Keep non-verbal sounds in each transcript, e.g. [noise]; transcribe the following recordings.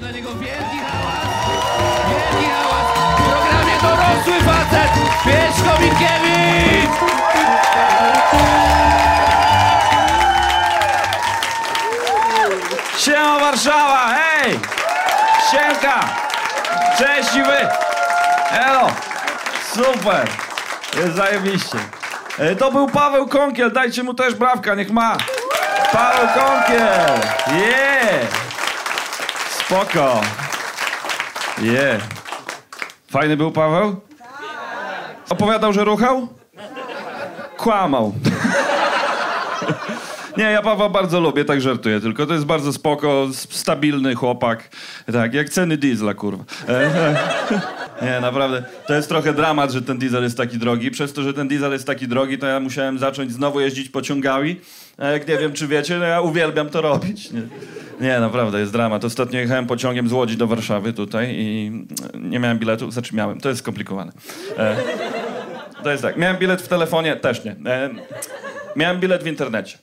Na niego wielki hałas! Wielki hałas! W programie dorosły facet! Pieszko Minkiewicz! Siema Warszawa, hej! Siemka! Cześć i wy! Elo! Super! Jest zajebiście. E, To był Paweł Konkiel, dajcie mu też brawka, niech ma. Paweł Konkiel! Yeah! Spoko! Yeah! Fajny był Paweł? Opowiadał, że ruchał? Kłamał. [laughs] Nie, ja Pawła bardzo lubię, tak żartuję tylko. To jest bardzo spoko, stabilny chłopak. Tak, jak ceny diesla, kurwa. [laughs] Nie, naprawdę. To jest trochę dramat, że ten diesel jest taki drogi. Przez to, że ten diesel jest taki drogi, to ja musiałem zacząć znowu jeździć pociągami. Jak nie wiem, czy wiecie, no ja uwielbiam to robić. Nie, nie naprawdę, jest dramat. Ostatnio jechałem pociągiem z Łodzi do Warszawy tutaj i nie miałem biletu. Znaczy miałem, to jest skomplikowane. E, to jest tak, miałem bilet w telefonie, też nie. E, miałem bilet w internecie.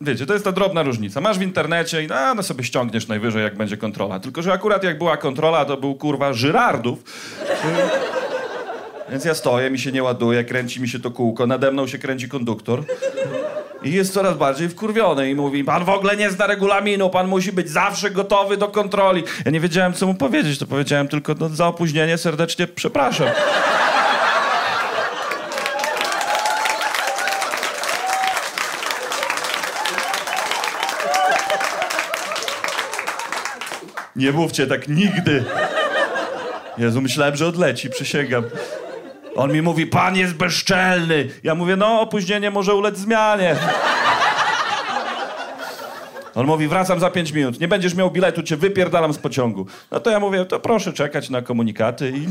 Wiecie, to jest ta drobna różnica. Masz w internecie i a, no sobie ściągniesz najwyżej, jak będzie kontrola. Tylko, że akurat jak była kontrola, to był kurwa Żyrardów. Więc ja stoję, mi się nie ładuje, kręci mi się to kółko, nade mną się kręci konduktor. I jest coraz bardziej wkurwiony i mówi, pan w ogóle nie zna regulaminu, pan musi być zawsze gotowy do kontroli. Ja nie wiedziałem, co mu powiedzieć, to powiedziałem tylko no, za opóźnienie serdecznie przepraszam. Nie mówcie tak nigdy. Jezu, myślałem, że odleci, przysięgam. On mi mówi, pan jest bezczelny. Ja mówię, no, opóźnienie może ulec zmianie. On mówi, wracam za pięć minut. Nie będziesz miał biletu, cię wypierdalam z pociągu. No to ja mówię, to proszę czekać na komunikaty i...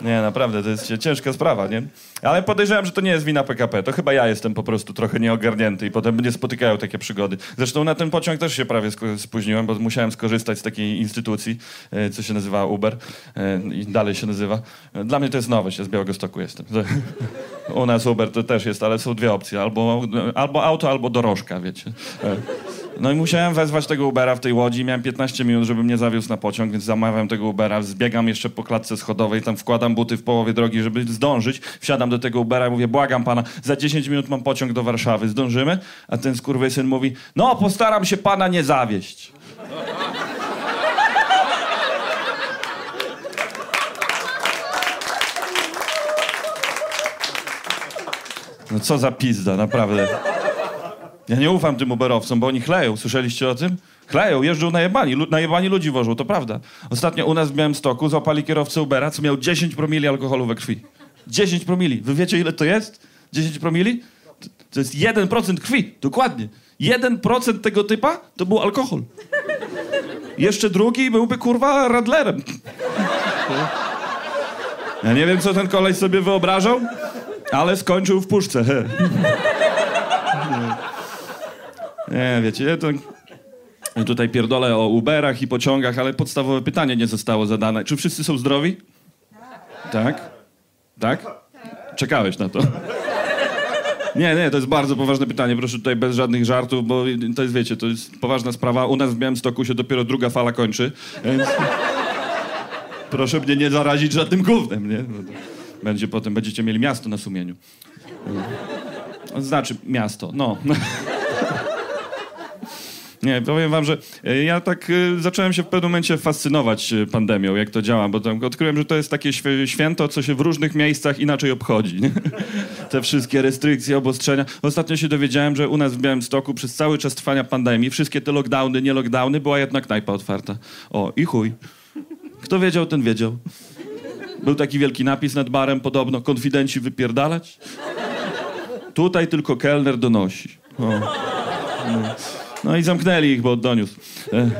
Nie, naprawdę, to jest ciężka sprawa, nie? Ale podejrzewam, że to nie jest wina PKP. To chyba ja jestem po prostu trochę nieogarnięty i potem mnie spotykają takie przygody. Zresztą na ten pociąg też się prawie spóźniłem, bo musiałem skorzystać z takiej instytucji, e, co się nazywa Uber e, i dalej się nazywa. E, Dla mnie to jest nowość, ja z Białegostoku jestem. [laughs] U nas Uber to też jest, ale są dwie opcje. Albo, albo auto, albo dorożka, wiecie. No i musiałem wezwać tego Ubera w tej łodzi. Miałem 15 minut, żeby mnie zawiózł na pociąg, więc zamawiam tego Ubera. Zbiegam jeszcze po klatce schodowej, tam wkładam buty w połowie drogi, żeby zdążyć. Wsiadam do tego Ubera i mówię, błagam pana, za 10 minut mam pociąg do Warszawy, zdążymy? A ten skurwysyn mówi, no postaram się pana nie zawieść. No co za pizda, naprawdę. Ja nie ufam tym Uberowcom, bo oni chleją. Słyszeliście o tym? Chleją, jeżdżą najebani, lu- najebani ludzi wożą, to prawda. Ostatnio u nas w Białymstoku złapali kierowcę Ubera, co miał 10 promili alkoholu we krwi. 10 promili. Wy wiecie, ile to jest? 10 promili? To, to jest 1% krwi, dokładnie. 1% tego typa to był alkohol. Jeszcze drugi byłby, kurwa, radlerem. Ja nie wiem, co ten koleś sobie wyobrażał, ale skończył w puszce. [laughs] Nie, wiecie, ja to... tutaj pierdolę o Uberach i pociągach, ale podstawowe pytanie nie zostało zadane. Czy wszyscy są zdrowi? Tak? Tak? Czekałeś na to. Nie, nie, to jest bardzo poważne pytanie. Proszę tutaj bez żadnych żartów, bo to jest, wiecie, to jest poważna sprawa. U nas w Białymstoku się dopiero druga fala kończy, więc... Proszę mnie nie zarazić żadnym gównem, nie? Będzie potem, będziecie mieli miasto na sumieniu. Znaczy miasto, no. Nie, powiem wam, że e, ja tak e, zacząłem się w pewnym momencie fascynować e, pandemią, jak to działa, bo tam odkryłem, że to jest takie święto, co się w różnych miejscach inaczej obchodzi. Nie? [laughs] Te wszystkie restrykcje, obostrzenia. Ostatnio się dowiedziałem, że u nas w Białymstoku przez cały czas trwania pandemii, wszystkie te lockdowny, nie lockdowny, była jedna knajpa otwarta. O, i chuj. Kto wiedział, ten wiedział. Był taki wielki napis nad barem, podobno, konfidenci wypierdalać. Tutaj tylko kelner donosi. O. No. No i zamknęli ich, bo doniósł. E.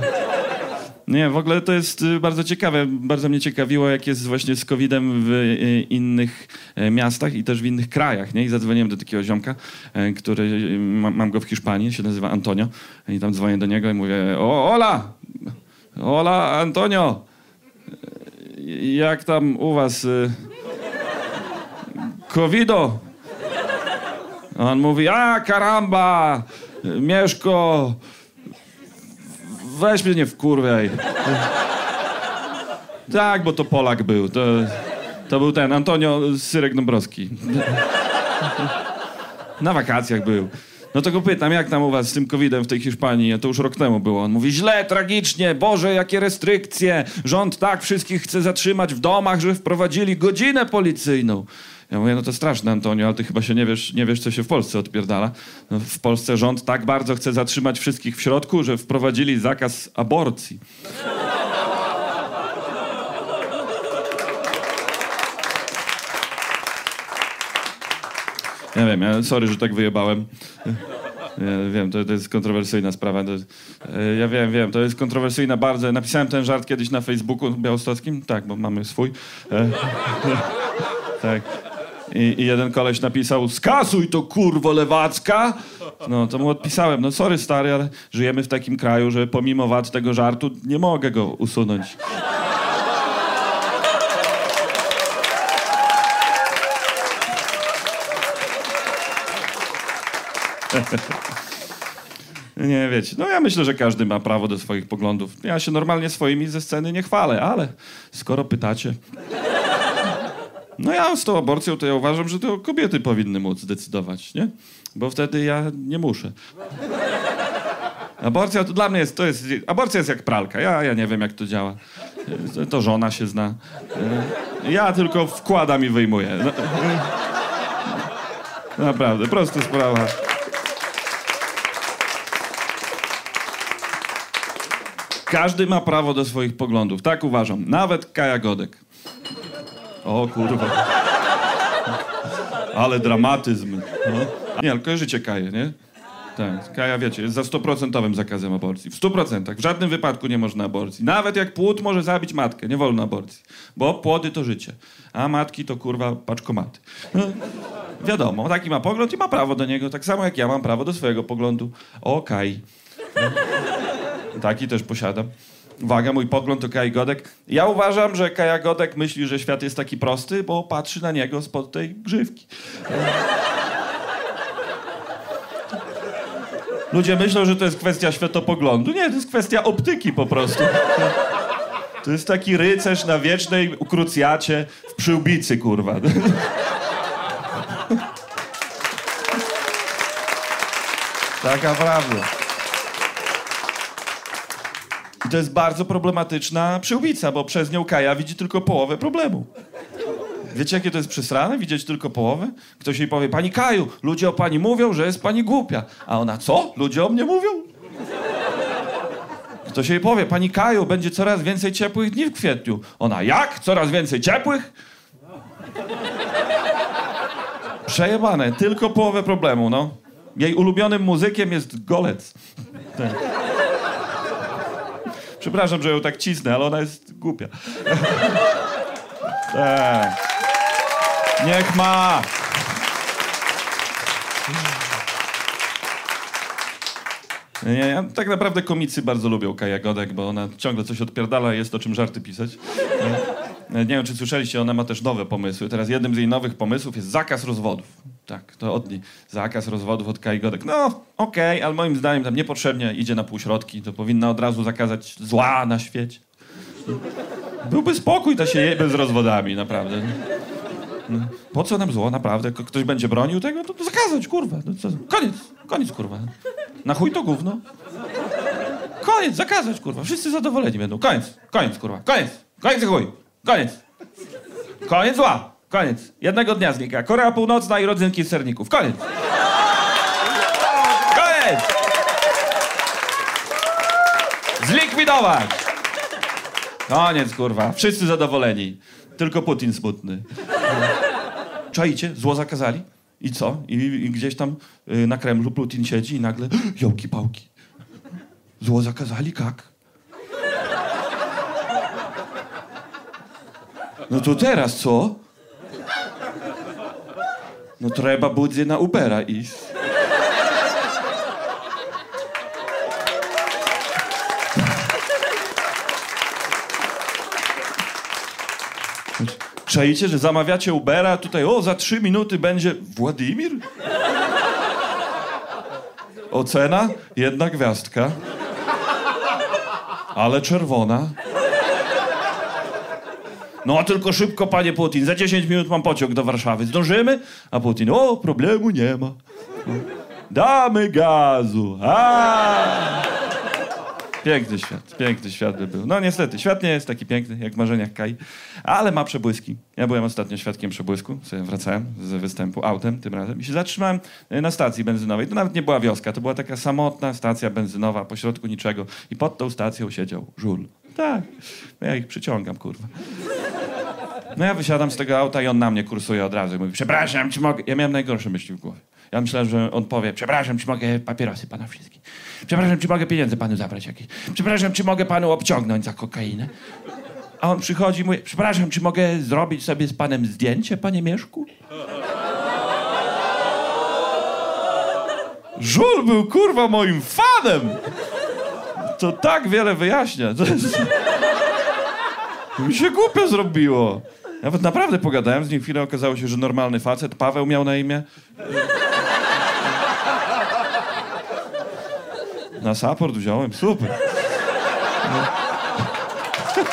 Nie, w ogóle to jest y, bardzo ciekawe. Bardzo mnie ciekawiło, jak jest właśnie z COVID-em w y, innych e, miastach i też w innych krajach. Nie? I zadzwoniłem do takiego ziomka, e, który y, ma, mam go w Hiszpanii, się nazywa Antonio. I tam dzwonię do niego i mówię: O, Ola! Ola, Antonio! Jak tam u was? Covido? A on mówi, a karamba, Mieszko, weź mnie nie wkurwiaj. Tak, bo to Polak był. To, to był ten Antonio Syrek Dąbrowski. Na wakacjach był. No to go pytam, jak tam u was z tym covidem w tej Hiszpanii? To już rok temu było. On mówi, źle, tragicznie, Boże, jakie restrykcje. Rząd tak wszystkich chce zatrzymać w domach, że wprowadzili godzinę policyjną. Ja mówię, no to straszne, Antonio, ale ty chyba się nie wiesz, nie wiesz co się w Polsce odpierdala. No, w Polsce rząd tak bardzo chce zatrzymać wszystkich w środku, że wprowadzili zakaz aborcji. Ja wiem, ja, sorry, że tak wyjebałem. Ja wiem, to, to jest kontrowersyjna sprawa. To, ja wiem, wiem, to jest kontrowersyjna bardzo. Napisałem ten żart kiedyś na Facebooku białostockim. Tak, bo mamy swój. E, [laughs] tak. I, I jeden koleś napisał, skasuj to kurwo lewacka. No, to mu odpisałem, no sorry stary, ale żyjemy w takim kraju, że pomimo wad tego żartu nie mogę go usunąć. [laughs] Nie wiecie, no ja myślę, że każdy ma prawo do swoich poglądów. Ja się normalnie swoimi ze sceny nie chwalę, ale skoro pytacie... No ja z tą aborcją to ja uważam, że to kobiety powinny móc decydować, nie? Bo wtedy ja nie muszę. Aborcja to dla mnie jest, to jest, aborcja jest jak pralka. Ja, ja nie wiem jak to działa. To, żona się zna. Ja tylko wkładam i wyjmuję. No, naprawdę, prosta sprawa. Każdy ma prawo do swoich poglądów, tak uważam. Nawet Kaja Godek. O kurwa. Ale dramatyzm. No. Nie, ale kojarzycie Kaję, nie? Tak, Kaja wiecie, jest za stuprocentowym zakazem aborcji. W stu procentach. W żadnym wypadku nie można aborcji. Nawet jak płód może zabić matkę, nie wolno aborcji. Bo płody to życie, a matki to kurwa paczkomaty. No, wiadomo, taki ma pogląd i ma prawo do niego, tak samo jak ja mam prawo do swojego poglądu. O Kai. Taki też posiadam. Uwaga, mój pogląd to Kaj Godek. Ja uważam, że Kaja Godek myśli, że świat jest taki prosty, bo patrzy na niego spod tej grzywki. Ludzie myślą, że to jest kwestia światopoglądu. Nie, to jest kwestia optyki po prostu. To jest taki rycerz na wiecznej ukrucjacie w przyłbicy, kurwa. Taka prawda. I to jest bardzo problematyczna przyłbica, bo przez nią Kaja widzi tylko połowę problemu. Wiecie, jakie to jest przesrane? Widzieć tylko połowę? Ktoś jej powie, pani Kaju, ludzie o pani mówią, że jest pani głupia. A ona, co? Ludzie o mnie mówią? Ktoś jej powie, pani Kaju, będzie coraz więcej ciepłych dni w kwietniu. Ona, jak? Coraz więcej ciepłych? Przejebane, tylko połowę problemu, no. Jej ulubionym muzykiem jest golec. Tak. Przepraszam, że ją tak cisnę, ale ona jest głupia. [laughs] tak. Niech ma. Nie, ja, tak naprawdę komicy bardzo lubią Kaja Godek, bo ona ciągle coś odpierdala i jest o czym żarty pisać. Nie wiem, czy słyszeliście, ona ma też nowe pomysły. Teraz jednym z jej nowych pomysłów jest zakaz rozwodów. Tak, to od niej. Zakaz rozwodów od Kai Godek. No, okej, okay, ale moim zdaniem tam niepotrzebnie idzie na półśrodki. To powinna od razu zakazać zła na świecie. Byłby spokój, to się jebie z rozwodami, naprawdę. No, po co nam zło, naprawdę? Ktoś będzie bronił tego? To, to zakazać, kurwa. No, co? Koniec, koniec, kurwa. Na chuj to gówno. Koniec, zakazać, kurwa. Wszyscy zadowoleni będą. Koniec, koniec, kurwa. Koniec, koniec, chuj. Koniec. Koniec zła. Koniec. Jednego dnia znika. Korea Północna i rodzynki z serników. Koniec. Koniec. Zlikwidować. Koniec, kurwa. Wszyscy zadowoleni. Tylko Putin smutny. Czajcie? Zło zakazali. I co? I, i gdzieś tam y, na Kremlu Putin siedzi i nagle [gasps] jołki pałki. Zło zakazali? Jak? No to teraz co? No trzeba będzie na Ubera iść. Czajcie, że zamawiacie Ubera, tutaj o, za trzy minuty będzie Władimir? Ocena? Jedna gwiazdka. Ale czerwona. No, tylko szybko, panie Putin. Za 10 minut mam pociąg do Warszawy. Zdążymy? A Putin, o, problemu nie ma. Damy gazu. A! Piękny świat, piękny świat by był. No niestety, świat nie jest taki piękny, jak w marzeniach Kai, ale ma przebłyski. Ja byłem ostatnio świadkiem przebłysku, sobie wracałem z występu autem tym razem i się zatrzymałem e, na stacji benzynowej. To nawet nie była wioska, to była taka samotna stacja benzynowa, pośrodku niczego. I pod tą stacją siedział żul. Tak, ja ich przyciągam, kurwa. No ja wysiadam z tego auta i on na mnie kursuje od razu mówi, przepraszam, czy mogę... Ja miałem najgorsze myśli w głowie. Ja myślałem, że on powie, przepraszam, czy mogę papierosy pana wszystkie. Przepraszam, czy mogę pieniądze panu zabrać jakieś. Przepraszam, czy mogę panu obciągnąć za kokainę. A on przychodzi i mówi, przepraszam, czy mogę zrobić sobie z panem zdjęcie, panie Mieszku? Żul był, kurwa, moim fanem! To tak wiele wyjaśnia. To jest... Mi się głupio zrobiło. Nawet naprawdę pogadałem z nim chwilę, okazało się, że normalny facet, Paweł miał na imię. Na support wziąłem, super. Nie,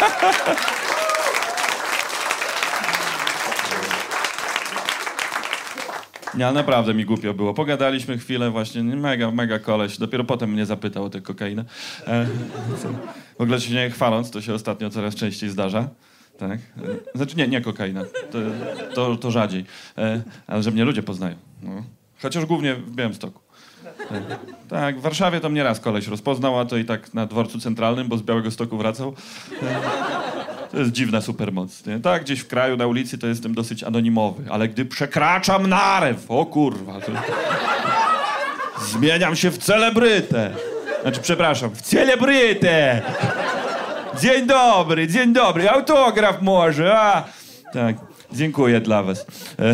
ale naprawdę mi głupio było. Pogadaliśmy chwilę właśnie, mega, mega koleś. Dopiero potem mnie zapytał o tę kokainę. E, w ogóle się nie chwaląc, to się ostatnio coraz częściej zdarza. Tak? E, Znaczy nie, nie kokaina. To, to, to rzadziej. E, ale że mnie ludzie poznają. No. Chociaż głównie w Białymstoku. Tak. w Warszawie to mnie raz koleś rozpoznał, a to i tak na dworcu centralnym, bo z Białego Stoku wracał. To jest dziwna supermoc. Nie? Tak, gdzieś w kraju, na ulicy to jestem dosyć anonimowy, ale gdy przekraczam narew, o kurwa, to... zmieniam się w celebrytę. Znaczy, przepraszam, w celebrytę. Dzień dobry, dzień dobry, autograf może, a? Tak, dziękuję dla was. E,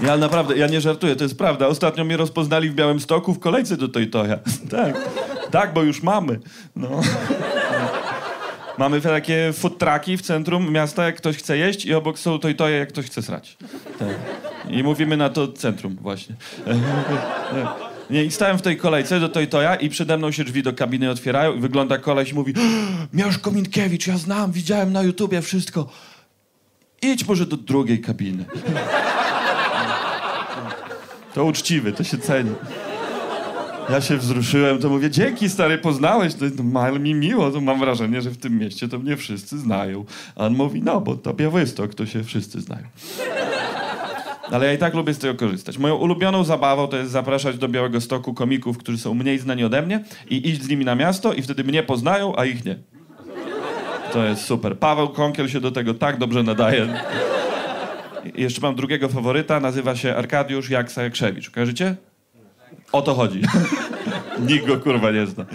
Ja naprawdę, ja nie żartuję, to jest prawda. Ostatnio mnie rozpoznali w Białymstoku w kolejce do Toytoja. [laughs] tak, tak, bo już mamy. No. [laughs] Mamy takie food trucki w centrum miasta, jak ktoś chce jeść i obok są Toytoje, jak ktoś chce srać. Tak. I mówimy na to centrum właśnie. [laughs] Nie, i stałem w tej kolejce do Toytoja i przede mną się drzwi do kabiny otwierają i wygląda koleś i mówi Mieszko Minkiewicz, ja znam, widziałem na YouTubie wszystko. Idź może do drugiej kabiny. To uczciwy, to się ceni. Ja się wzruszyłem, to mówię, dzięki stary, poznałeś, to no, mi miło, to mam wrażenie, że w tym mieście to mnie wszyscy znają. A on mówi, no, bo to Białystok, to się wszyscy znają. Ale ja i tak lubię z tego korzystać. Moją ulubioną zabawą to jest zapraszać do Białego Stoku komików, którzy są mniej znani ode mnie i iść z nimi na miasto i wtedy mnie poznają, a ich nie. To jest super. Paweł Konkiel się do tego tak dobrze nadaje. Jeszcze mam drugiego faworyta, nazywa się Arkadiusz Jaksa Jakrzewicz. Kojarzycie? O to chodzi. [laughs] Nikt go kurwa nie zna.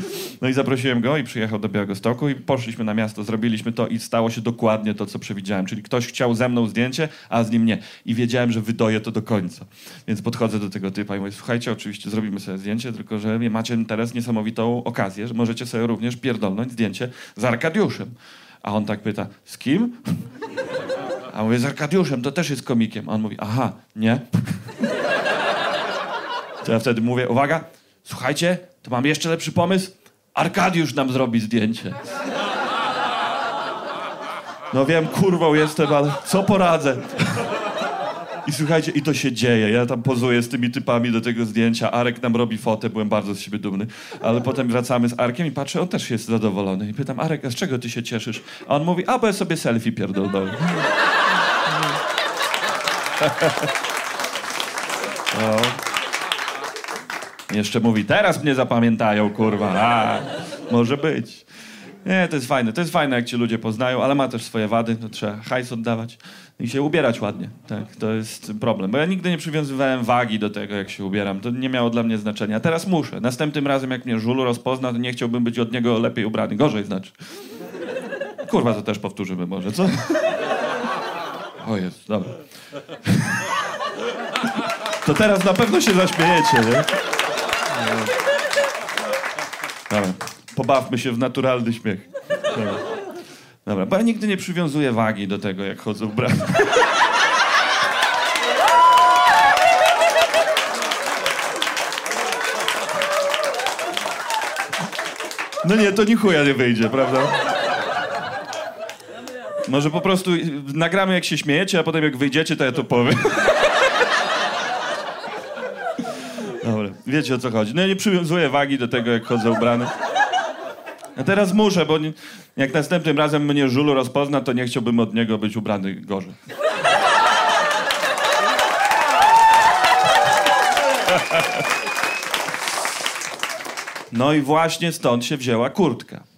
No i zaprosiłem go i przyjechał do Białegostoku i poszliśmy na miasto, zrobiliśmy to i stało się dokładnie to, co przewidziałem. Czyli ktoś chciał ze mną zdjęcie, a z nim nie. I wiedziałem, że wydoję to do końca. Więc podchodzę do tego typa i mówię, słuchajcie, oczywiście zrobimy sobie zdjęcie, tylko że macie teraz niesamowitą okazję, że możecie sobie również pierdolnąć zdjęcie z Arkadiuszem. A on tak pyta, z kim? [laughs] A mówię, z Arkadiuszem, to też jest komikiem. A on mówi, aha, nie? To ja wtedy mówię, uwaga, słuchajcie, to mam jeszcze lepszy pomysł. Arkadiusz nam zrobi zdjęcie. No wiem, kurwą jestem, ale co poradzę? I słuchajcie, i to się dzieje. Ja tam pozuję z tymi typami do tego zdjęcia. Arek nam robi fotę, byłem bardzo z siebie dumny. Ale potem wracamy z Arkiem i patrzę, on też jest zadowolony. I pytam, Arek, a z czego ty się cieszysz? A on mówi, a bo ja sobie selfie pierdolnąłem. No. Jeszcze mówi, teraz mnie zapamiętają, kurwa. A, może być. Nie, to jest fajne. To jest fajne, jak ci ludzie poznają, ale ma też swoje wady. To trzeba hajs oddawać i się ubierać ładnie. Tak, to jest problem. Bo ja nigdy nie przywiązywałem wagi do tego, jak się ubieram. To nie miało dla mnie znaczenia. Teraz muszę. Następnym razem, jak mnie żulu rozpozna, to nie chciałbym być od niego lepiej ubrany. Gorzej znaczy. Kurwa, to też powtórzymy może, co? O jest, dobra. [laughs] To teraz na pewno się zaśmiejecie, nie? Dobra. Pobawmy się w naturalny śmiech. Dobra. Dobra, bo ja nigdy nie przywiązuję wagi do tego, jak chodzę ubrany. No nie, to ni chuja nie wyjdzie, prawda? Może po prostu nagramy jak się śmiejecie, a potem jak wyjdziecie, to ja to powiem. [laughs] Dobra, wiecie o co chodzi. No ja nie przywiązuję wagi do tego, jak chodzę ubrany. A teraz muszę, bo jak następnym razem mnie żulu rozpozna, to nie chciałbym od niego być ubrany gorzej. No i właśnie stąd się wzięła kurtka.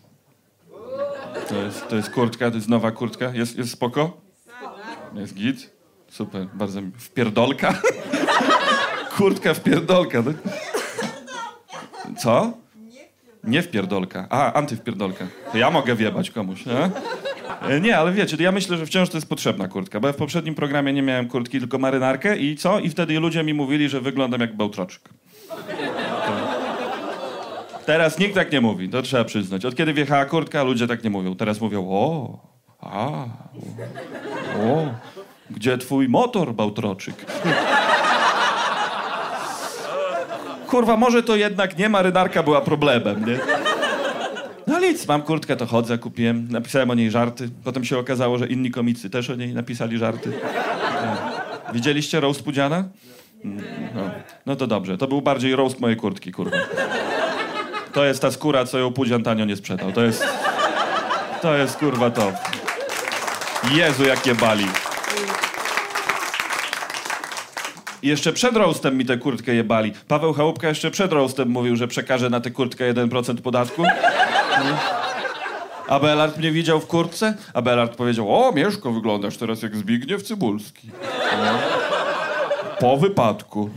To jest, to jest kurtka, to jest nowa kurtka. Jest, jest spoko? Jest git? Super, bardzo mi... Wpierdolka? [laughs] Kurtka wpierdolka. tak? Co? Nie wpierdolka. A, antywpierdolka. To ja mogę wjebać komuś, nie? E, Nie, ale wiecie, ja myślę, że wciąż to jest potrzebna kurtka, bo ja w poprzednim programie nie miałem kurtki, tylko marynarkę i co? I wtedy ludzie mi mówili, że wyglądam jak bełtroczek. Teraz nikt tak nie mówi, to trzeba przyznać. Od kiedy wjechała kurtka, ludzie tak nie mówią. Teraz mówią, o, a, o, gdzie twój motor, Bałtroczyk? Kurwa, może to jednak nie marynarka była problemem, nie? No nic, mam kurtkę, to chodzę, kupiłem, napisałem o niej żarty. Potem się okazało, że inni komicy też o niej napisali żarty. Tak. Widzieliście roast Pudziana? Mm, No, no to dobrze, to był bardziej roast mojej kurtki, kurwa. To jest ta skóra, co ją Pudzian tanio nie sprzedał. To jest... To jest, kurwa, to. Jezu, jakie bali. I jeszcze przed roastem mi tę kurtkę jebali. Paweł Chałupka jeszcze przed roastem mówił, że przekaże na tę kurtkę 1% podatku. A Belard mnie widział w kurtce, a Belard powiedział, o Mieszko, wyglądasz teraz jak Zbigniew Cybulski. Po wypadku.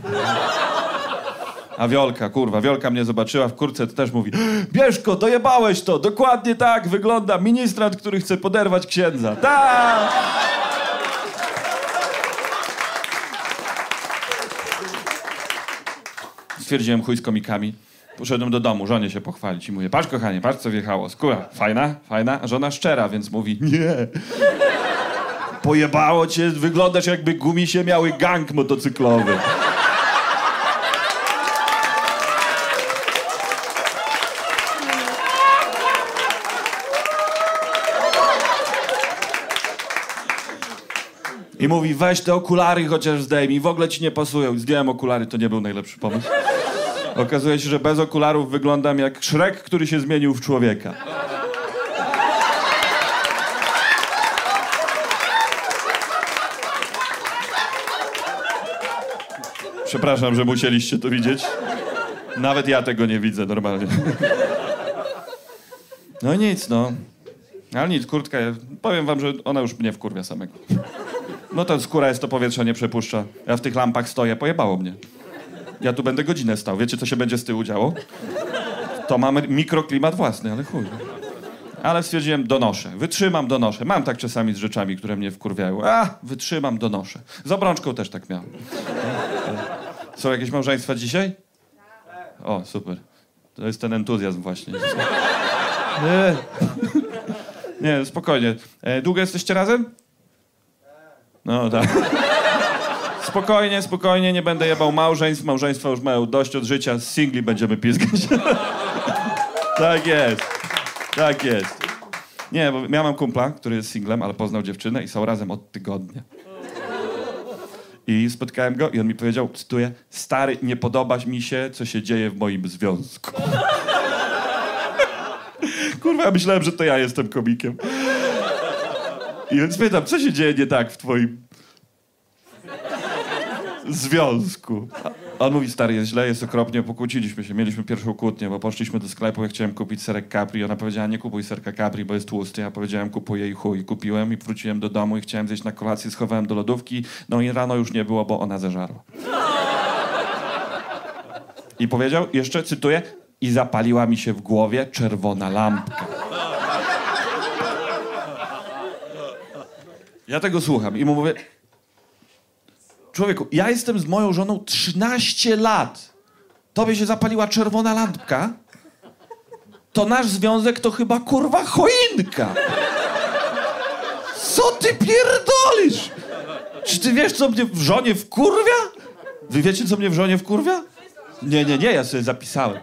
A Wiolka, kurwa, Wiolka mnie zobaczyła w kurce, to też mówi Bieszko, dojebałeś to, dokładnie tak wygląda ministrant, który chce poderwać księdza. Tak! Stwierdziłem chuj z komikami. Poszedłem do domu, żonie się pochwalić i mówię, patrz kochanie, patrz co wjechało, skóra, fajna, fajna, a żona szczera, więc mówi, nie. Pojebało cię, wyglądasz jakby gumisie miały gang motocyklowy. I mówi, weź te okulary chociaż zdejmij, w ogóle ci nie pasują. Zdjąłem okulary, to nie był najlepszy pomysł. Okazuje się, że bez okularów wyglądam jak Szrek, który się zmienił w człowieka. Przepraszam, że musieliście to widzieć. Nawet ja tego nie widzę normalnie. No nic, no. Ale nic, kurtka, powiem wam, że ona już mnie wkurwia samego. No to skóra jest, to powietrze nie przepuszcza. Ja w tych lampach stoję, pojebało mnie. Ja tu będę godzinę stał. Wiecie, co się będzie z tyłu działo? To mamy mikroklimat własny, ale chuj. Ale stwierdziłem, donoszę. Wytrzymam, donoszę. Mam tak czasami z rzeczami, które mnie wkurwiają. A, wytrzymam, donoszę. Z obrączką też tak miałem. Są jakieś małżeństwa dzisiaj? O, super. To jest ten entuzjazm właśnie. Nie, nie spokojnie. E, długo jesteście razem? No tak. Spokojnie, spokojnie, nie będę jebał małżeństw. Małżeństwa już mają dość od życia, z singli będziemy pizgać. [laughs] tak jest, tak jest. Nie, bo ja mam kumpla, który jest singlem, ale poznał dziewczynę i są razem od tygodnia. I spotkałem go i on mi powiedział, cytuję, stary, nie podoba mi się, co się dzieje w moim związku. [laughs] Kurwa, ja myślałem, że to ja jestem komikiem. I więc pytam, co się dzieje nie tak w twoim związku? On mówi, stary, jest źle, jest okropnie, pokłóciliśmy się, mieliśmy pierwszą kłótnię, bo poszliśmy do sklepu, ja chciałem kupić serek Capri, ona powiedziała, nie kupuj serka Capri, bo jest tłusty, ja powiedziałem, kupuję i chuj, kupiłem i wróciłem do domu i chciałem zjeść na kolację, schowałem do lodówki, no i rano już nie było, bo ona zeżarła. I powiedział, jeszcze cytuję, i zapaliła mi się w głowie czerwona lampka. Ja tego słucham i mu mówię, człowieku, ja jestem z moją żoną 13 lat. Tobie się zapaliła czerwona lampka? To nasz związek to chyba kurwa choinka. Co ty pierdolisz? Czy ty wiesz, co mnie w żonie wkurwia? Wy wiecie, co mnie w żonie wkurwia? Nie, nie, nie, ja sobie zapisałem.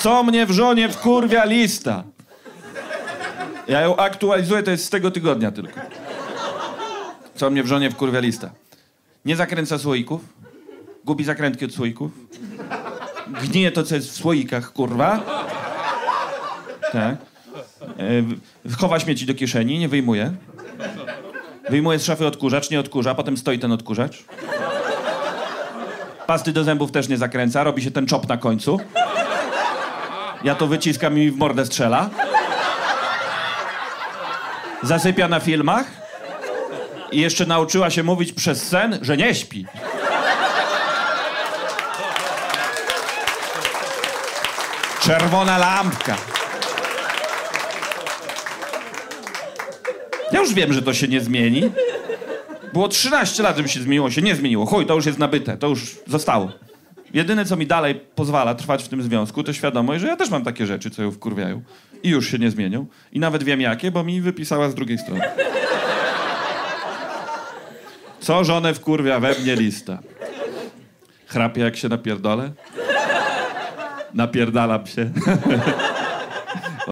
Co mnie w żonie wkurwia lista? Ja ją aktualizuję, to jest z tego tygodnia tylko. Co mnie w żonie wkurwia lista? Nie zakręca słoików. Gubi zakrętki od słoików. Gnije to, co jest w słoikach, kurwa. Tak. E, chowa śmieci do kieszeni, nie wyjmuje. Wyjmuje z szafy odkurzacz, nie odkurza, potem stoi ten odkurzacz. Pasty do zębów też nie zakręca, robi się ten czop na końcu. Ja to wyciskam i w mordę strzela. Zasypia na filmach. I jeszcze nauczyła się mówić przez sen, że nie śpi. Czerwona lampka. Ja już wiem, że to się nie zmieni. Było 13 lat, żeby się zmieniło, się nie zmieniło. Chuj, to już jest nabyte, to już zostało. Jedyne, co mi dalej pozwala trwać w tym związku, to świadomość, że ja też mam takie rzeczy, co ją wkurwiają. I już się nie zmienią. I nawet wiem jakie, bo mi wypisała z drugiej strony. Co żonę wkurwia we mnie lista? Chrapie jak się napierdolę? Napierdalam się.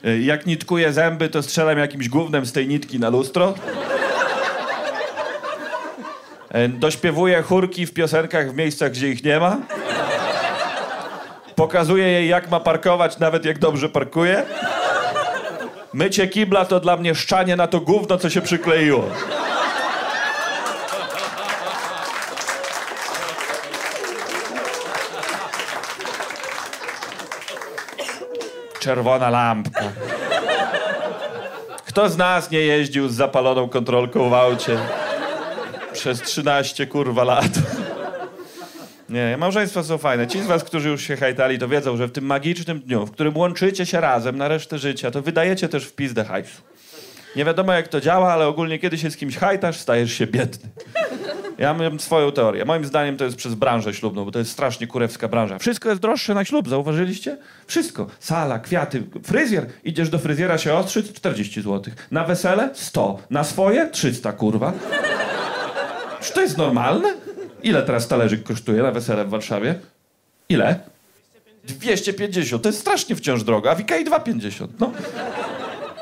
[laughs] jak nitkuję zęby, to strzelam jakimś gównem z tej nitki na lustro. E, Dośpiewuję chórki w piosenkach w miejscach, gdzie ich nie ma. Pokazuję jej, jak ma parkować, nawet jak dobrze parkuje. Mycie kibla to dla mnie szczanie na to gówno, co się przykleiło. Czerwona lampka. Kto z nas nie jeździł z zapaloną kontrolką w aucie? Przez 13 kurwa lat. Nie, małżeństwa są fajne. Ci z was, którzy już się hajtali, to wiedzą, że w tym magicznym dniu, w którym łączycie się razem na resztę życia, to wydajecie też w pizdę hajsu. Nie wiadomo jak to działa, ale ogólnie kiedy się z kimś hajtasz, stajesz się biedny. Ja mam swoją teorię. Moim zdaniem to jest przez branżę ślubną, bo to jest strasznie kurewska branża. Wszystko jest droższe na ślub, zauważyliście? Wszystko. Sala, kwiaty, fryzjer. Idziesz do fryzjera się ostrzyć, 40 zł. Na wesele 100. Na swoje 300, kurwa. Czy to jest normalne? Ile teraz talerzyk kosztuje na wesele w Warszawie? Ile? 250. To jest strasznie wciąż drogo, a w Ikei 2,50. No.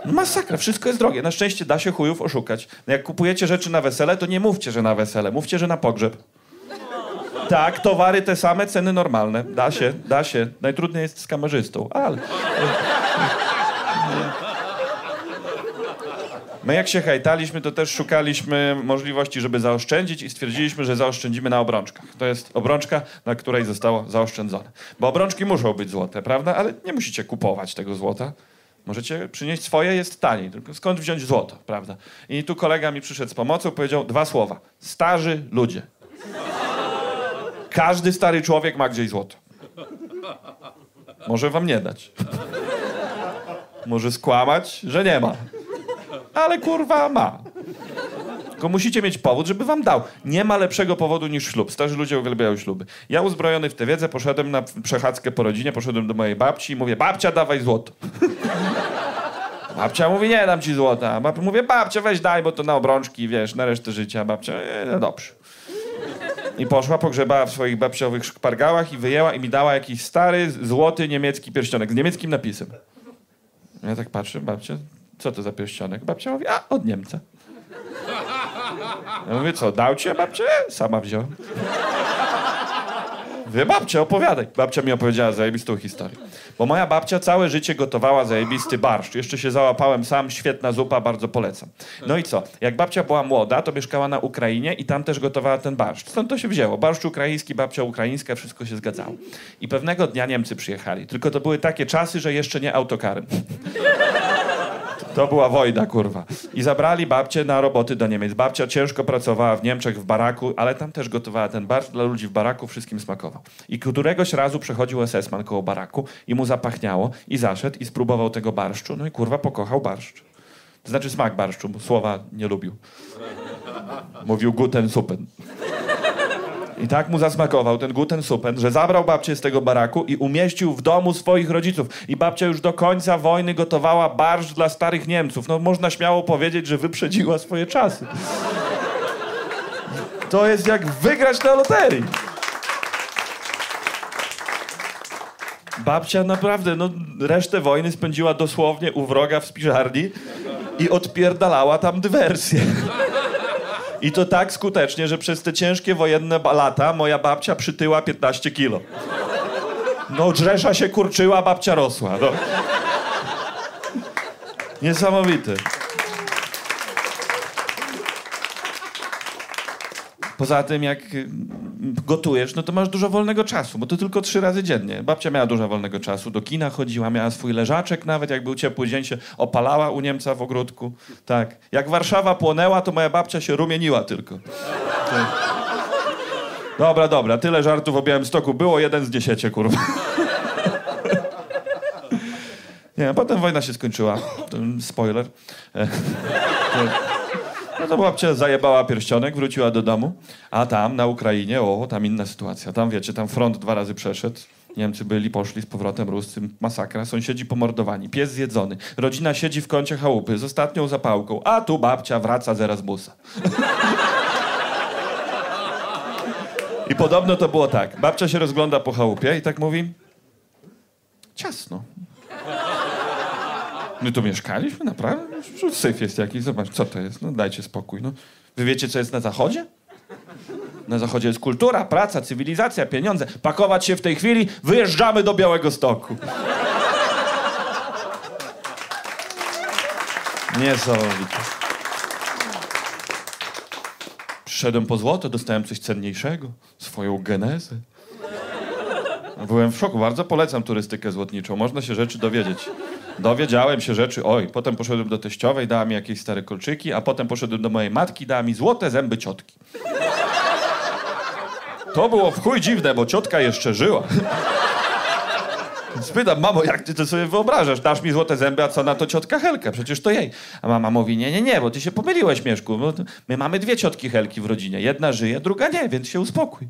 Masakra, wszystko jest drogie. Na szczęście da się chujów oszukać. Jak kupujecie rzeczy na wesele, to nie mówcie, że na wesele. Mówcie, że na pogrzeb. Tak, towary te same, ceny normalne. Da się, da się. Najtrudniej jest z kamerzystą, ale... My jak się hajtaliśmy, to też szukaliśmy możliwości, żeby zaoszczędzić i stwierdziliśmy, że zaoszczędzimy na obrączkach. To jest obrączka, na której zostało zaoszczędzone. Bo obrączki muszą być złote, prawda? Ale nie musicie kupować tego złota. Możecie przynieść swoje, jest taniej. Tylko skąd wziąć złoto, prawda? I tu kolega mi przyszedł z pomocą, powiedział dwa słowa. Starzy ludzie. Każdy stary człowiek ma gdzieś złoto. Może wam nie dać. Może skłamać, że nie ma. Ale kurwa ma. Tylko musicie mieć powód, żeby wam dał. Nie ma lepszego powodu niż ślub. Starzy ludzie uwielbiają śluby. Ja uzbrojony w tę wiedzę poszedłem na przechadzkę po rodzinie, poszedłem do mojej babci i mówię, babcia dawaj złoto. [laughs] Babcia mówi, nie dam ci złota. Bab... Mówię, babcia weź daj, bo to na obrączki, wiesz, na resztę życia. Babcia, e, no dobrze. I poszła, pogrzebała w swoich babciowych szpargałach i wyjęła i mi dała jakiś stary, złoty niemiecki pierścionek z niemieckim napisem. Ja tak patrzę, babcia, co to za pierścionek? Babcia mówi, a, od Niemca. Ja mówię, co, dał cię babcia? E, Sama wziąłem. Wie, babcia, opowiadaj. Babcia mi opowiedziała zajebistą historię. Bo moja babcia całe życie gotowała zajebisty barszcz. Jeszcze się załapałem sam, świetna zupa, bardzo polecam. No i co? Jak babcia była młoda, to mieszkała na Ukrainie i tam też gotowała ten barszcz. Stąd to się wzięło. Barszcz ukraiński, babcia ukraińska, wszystko się zgadzało. I pewnego dnia Niemcy przyjechali. Tylko to były takie czasy, że jeszcze nie autokarem. To była wojna, kurwa. I zabrali babcię na roboty do Niemiec. Babcia ciężko pracowała w Niemczech, w baraku, ale tam też gotowała ten barszcz dla ludzi w baraku, wszystkim smakował. I któregoś razu przechodził SS-man koło baraku i mu zapachniało i zaszedł i spróbował tego barszczu, no i kurwa pokochał barszcz. To znaczy smak barszczu, słowa nie lubił. Mówił guten suppen. I tak mu zasmakował ten guten suppen, że zabrał babcię z tego baraku i umieścił w domu swoich rodziców. I babcia już do końca wojny gotowała barszcz dla starych Niemców. No można śmiało powiedzieć, że wyprzedziła swoje czasy. To jest jak wygrać na loterii. Babcia naprawdę, no, resztę wojny spędziła dosłownie u wroga w spiżarni i odpierdalała tam dywersję. I to tak skutecznie, że przez te ciężkie wojenne lata moja babcia przytyła 15 kilo. No, drzesza się kurczyła, babcia rosła. No. Niesamowite. Poza tym, jak y, gotujesz, no to masz dużo wolnego czasu, bo to tylko trzy razy dziennie. Babcia miała dużo wolnego czasu, do kina chodziła, miała swój leżaczek nawet, jak był ciepły dzień, się opalała u Niemca w ogródku. Tak. Jak Warszawa płonęła, to moja babcia się rumieniła tylko. Tak. Dobra, dobra, tyle żartów o Białymstoku było, jeden z dziesięciu, kurwa. Nie, potem wojna się skończyła. Spoiler. [laughs] No to babcia zajebała pierścionek, wróciła do domu, a tam na Ukrainie, o, tam inna sytuacja. Tam wiecie, tam front dwa razy przeszedł. Niemcy byli, poszli z powrotem, Ruscy, masakra, sąsiedzi pomordowani, pies zjedzony, rodzina siedzi w kącie chałupy z ostatnią zapałką, a tu babcia wraca z Erasmusa. I podobno to było tak. Babcia się rozgląda po chałupie i tak mówi: Ciasno. My tu mieszkaliśmy, naprawdę? No, Syf jest jakiś, zobacz, co to jest? No dajcie spokój. No. Wy wiecie, co jest na zachodzie? Na zachodzie jest kultura, praca, cywilizacja, pieniądze. Pakować się w tej chwili, wyjeżdżamy do Białego Stoku. Niesamowite. Przyszedłem po złoto, dostałem coś cenniejszego. Swoją genezę. Byłem w szoku. Bardzo polecam turystykę złotniczą. Można się rzeczy dowiedzieć. Dowiedziałem się rzeczy. Oj, potem poszedłem do teściowej, dała mi jakieś stare kolczyki, a potem poszedłem do mojej matki, dała mi złote zęby ciotki. To było w chuj dziwne, bo ciotka jeszcze żyła. Więc pytam, mamo, jak ty to sobie wyobrażasz? Dasz mi złote zęby, a co na to ciotka Helka? Przecież to jej. A mama mówi, nie, nie, nie, bo ty się pomyliłeś, Mieszku. My mamy dwie ciotki Helki w rodzinie. Jedna żyje, druga nie, więc się uspokój.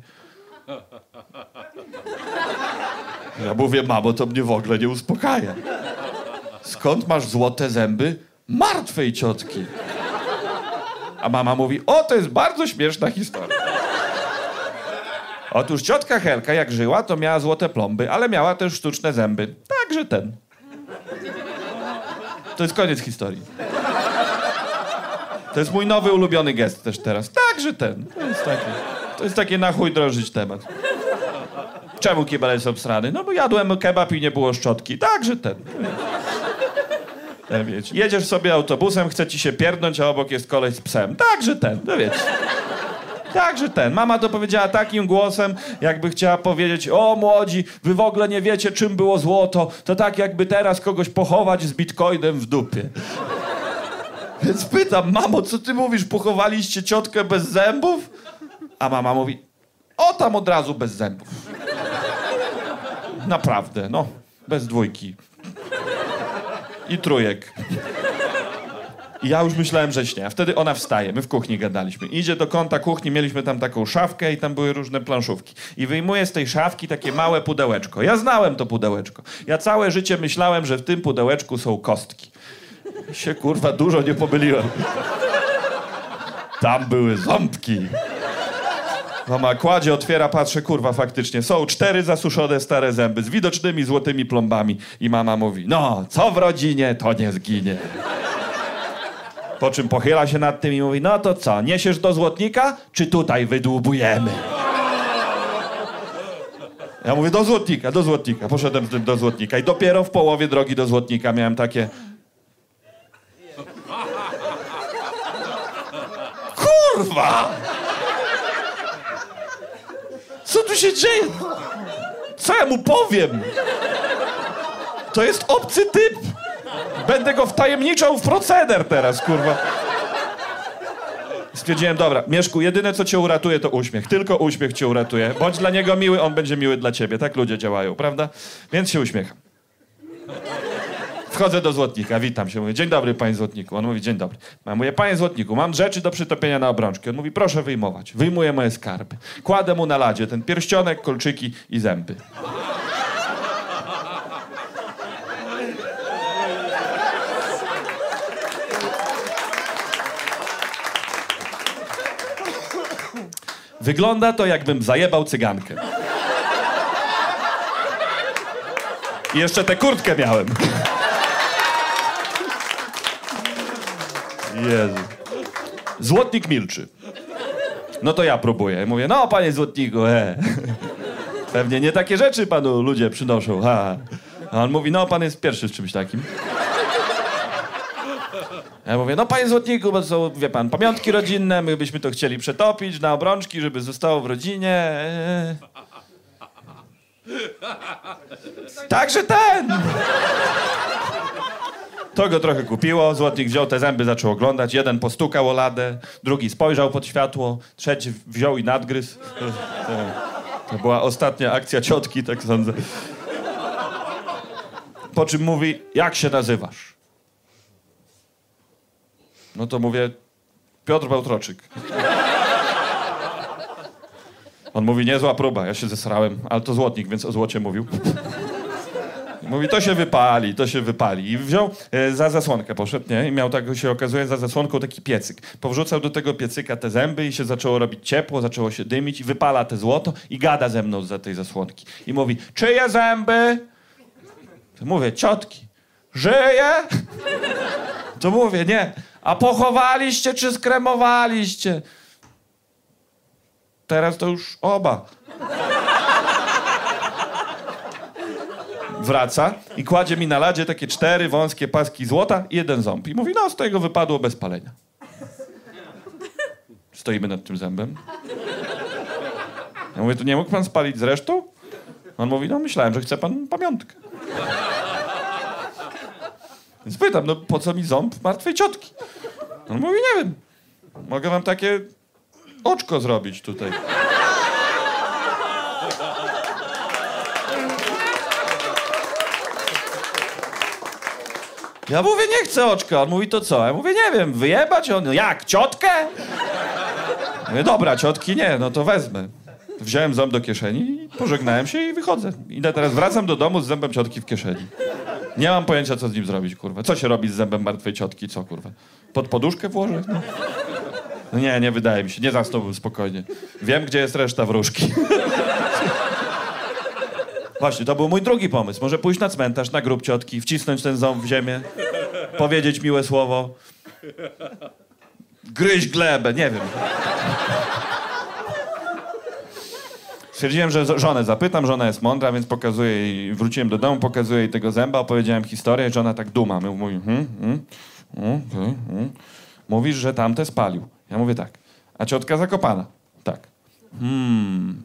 Ja mówię, mamo, to mnie w ogóle nie uspokaja. Skąd masz złote zęby martwej ciotki? A mama mówi, o, to jest bardzo śmieszna historia. Otóż ciotka Helka, jak żyła, to miała złote plomby, ale miała też sztuczne zęby. Także ten. To jest koniec historii. To jest mój nowy ulubiony gest też teraz. Także ten. To jest taki, to jest taki na chuj drążyć temat. Czemu kibel jest obsrany? No bo jadłem kebab i nie było szczotki. Także ten. Ja wiecie. Jedziesz sobie autobusem, chce ci się pierdnąć, a obok jest koleś z psem. Także ten, no wiecie. Także ten. Mama to powiedziała takim głosem, jakby chciała powiedzieć: O młodzi, wy w ogóle nie wiecie, czym było złoto. To tak, jakby teraz kogoś pochować z bitcoinem w dupie. Więc pytam, mamo, co ty mówisz? Pochowaliście ciotkę bez zębów? A mama mówi: O, tam od razu bez zębów. Naprawdę, no, bez dwójki. I trójek. I ja już myślałem, że śnie. A wtedy ona wstaje, my w kuchni gadaliśmy. Idzie do kąta kuchni, mieliśmy tam taką szafkę i tam były różne planszówki. I wyjmuje z tej szafki takie małe pudełeczko. Ja znałem to pudełeczko. Ja całe życie myślałem, że w tym pudełeczku są kostki. I się kurwa dużo nie pomyliłem. Tam były ząbki. Mama kładzie, otwiera, patrzy, kurwa, faktycznie. Są cztery zasuszone stare zęby z widocznymi złotymi plombami. I mama mówi, no, co w rodzinie, to nie zginie. Po czym pochyla się nad tym i mówi, no to co, niesiesz do złotnika, czy tutaj wydłubujemy? Ja mówię, do złotnika, do złotnika. Poszedłem z tym do złotnika i dopiero w połowie drogi do złotnika miałem takie... Kurwa! Co tu się dzieje? Co ja mu powiem? To jest obcy typ. Będę go wtajemniczał w proceder teraz, kurwa. Stwierdziłem, dobra, Mieszku, jedyne co cię uratuje to uśmiech. Tylko uśmiech cię uratuje. Bądź dla niego miły, on będzie miły dla ciebie. Tak ludzie działają, prawda? Więc się uśmiecham. Wchodzę do złotnika, witam się. Mówię, dzień dobry, panie złotniku. On mówi, dzień dobry. Ja mówię, panie złotniku, mam rzeczy do przytopienia na obrączki. On mówi, proszę wyjmować. Wyjmuję moje skarby. Kładę mu na ladzie ten pierścionek, kolczyki i zęby. Wygląda to, jakbym zajebał cygankę. I jeszcze tę kurtkę miałem. Jezu. Złotnik milczy. No to ja próbuję. Mówię, no panie Złotniku, he. [laughs] Pewnie nie takie rzeczy panu ludzie przynoszą, ha. A on mówi, no pan jest pierwszy z czymś takim. Ja mówię, no panie Złotniku, bo są, wie pan, pamiątki rodzinne, my byśmy to chcieli przetopić na obrączki, żeby zostało w rodzinie. Także ten. To go trochę kupiło, Złotnik wziął te zęby, zaczął oglądać. Jeden postukał o ladę, drugi spojrzał pod światło, trzeci wziął i nadgryzł. To, była ostatnia akcja ciotki, tak sądzę. Po czym mówi, jak się nazywasz? No to mówię, Piotr Bałtroczyk. On mówi, niezła próba, ja się zesrałem, ale to złotnik, więc o złocie mówił. Mówi, to się wypali, to się wypali. I wziął e, za zasłonkę, poszedł, nie? I miał, tak się okazuje, za zasłonką taki piecyk. Powrzucał do tego piecyka te zęby i się zaczęło robić ciepło, zaczęło się dymić i wypala te złoto i gada ze mną za tej zasłonki. I mówi, czyje zęby? To mówię, ciotki. Żyje? To mówię, nie. A pochowaliście czy skremowaliście? Teraz to już oba. Wraca i kładzie mi na ladzie takie cztery wąskie paski złota i jeden ząb. I mówi, no z tego wypadło bez palenia. Stoimy nad tym zębem. Ja mówię, to nie mógł pan spalić z resztą? On mówi, no myślałem, że chce pan pamiątkę. Więc pytam, no po co mi ząb martwej ciotki? On mówi, nie wiem. Mogę wam takie oczko zrobić tutaj. Ja mówię, nie chcę oczka. On mówi, to co? Ja mówię, nie wiem, wyjebać? On, jak, ciotkę? Mówię, dobra, ciotki nie, no to wezmę. Wziąłem ząb do kieszeni, pożegnałem się i wychodzę. Idę teraz, wracam do domu z zębem ciotki w kieszeni. Nie mam pojęcia, co z nim zrobić, kurwa. Co się robi z zębem martwej ciotki, co, kurwa? Pod poduszkę włożę? No. No nie, nie wydaje mi się. Nie zasnąłbym spokojnie. Wiem, gdzie jest reszta wróżki. Właśnie, to był mój drugi pomysł. Może pójść na cmentarz, na grób ciotki, wcisnąć ten ząb w ziemię, powiedzieć miłe słowo. Gryź glebę, nie wiem. Stwierdziłem, że żonę zapytam, żona jest mądra, więc pokazuję jej, wróciłem do domu, pokazuję jej tego zęba, opowiedziałem historię, żona tak duma. My- Mówi, hmm, hmm, hmm, hmm, hmm. Mówisz, że tamte spalił. Ja mówię tak. A ciotka zakopana? Tak. Hmm.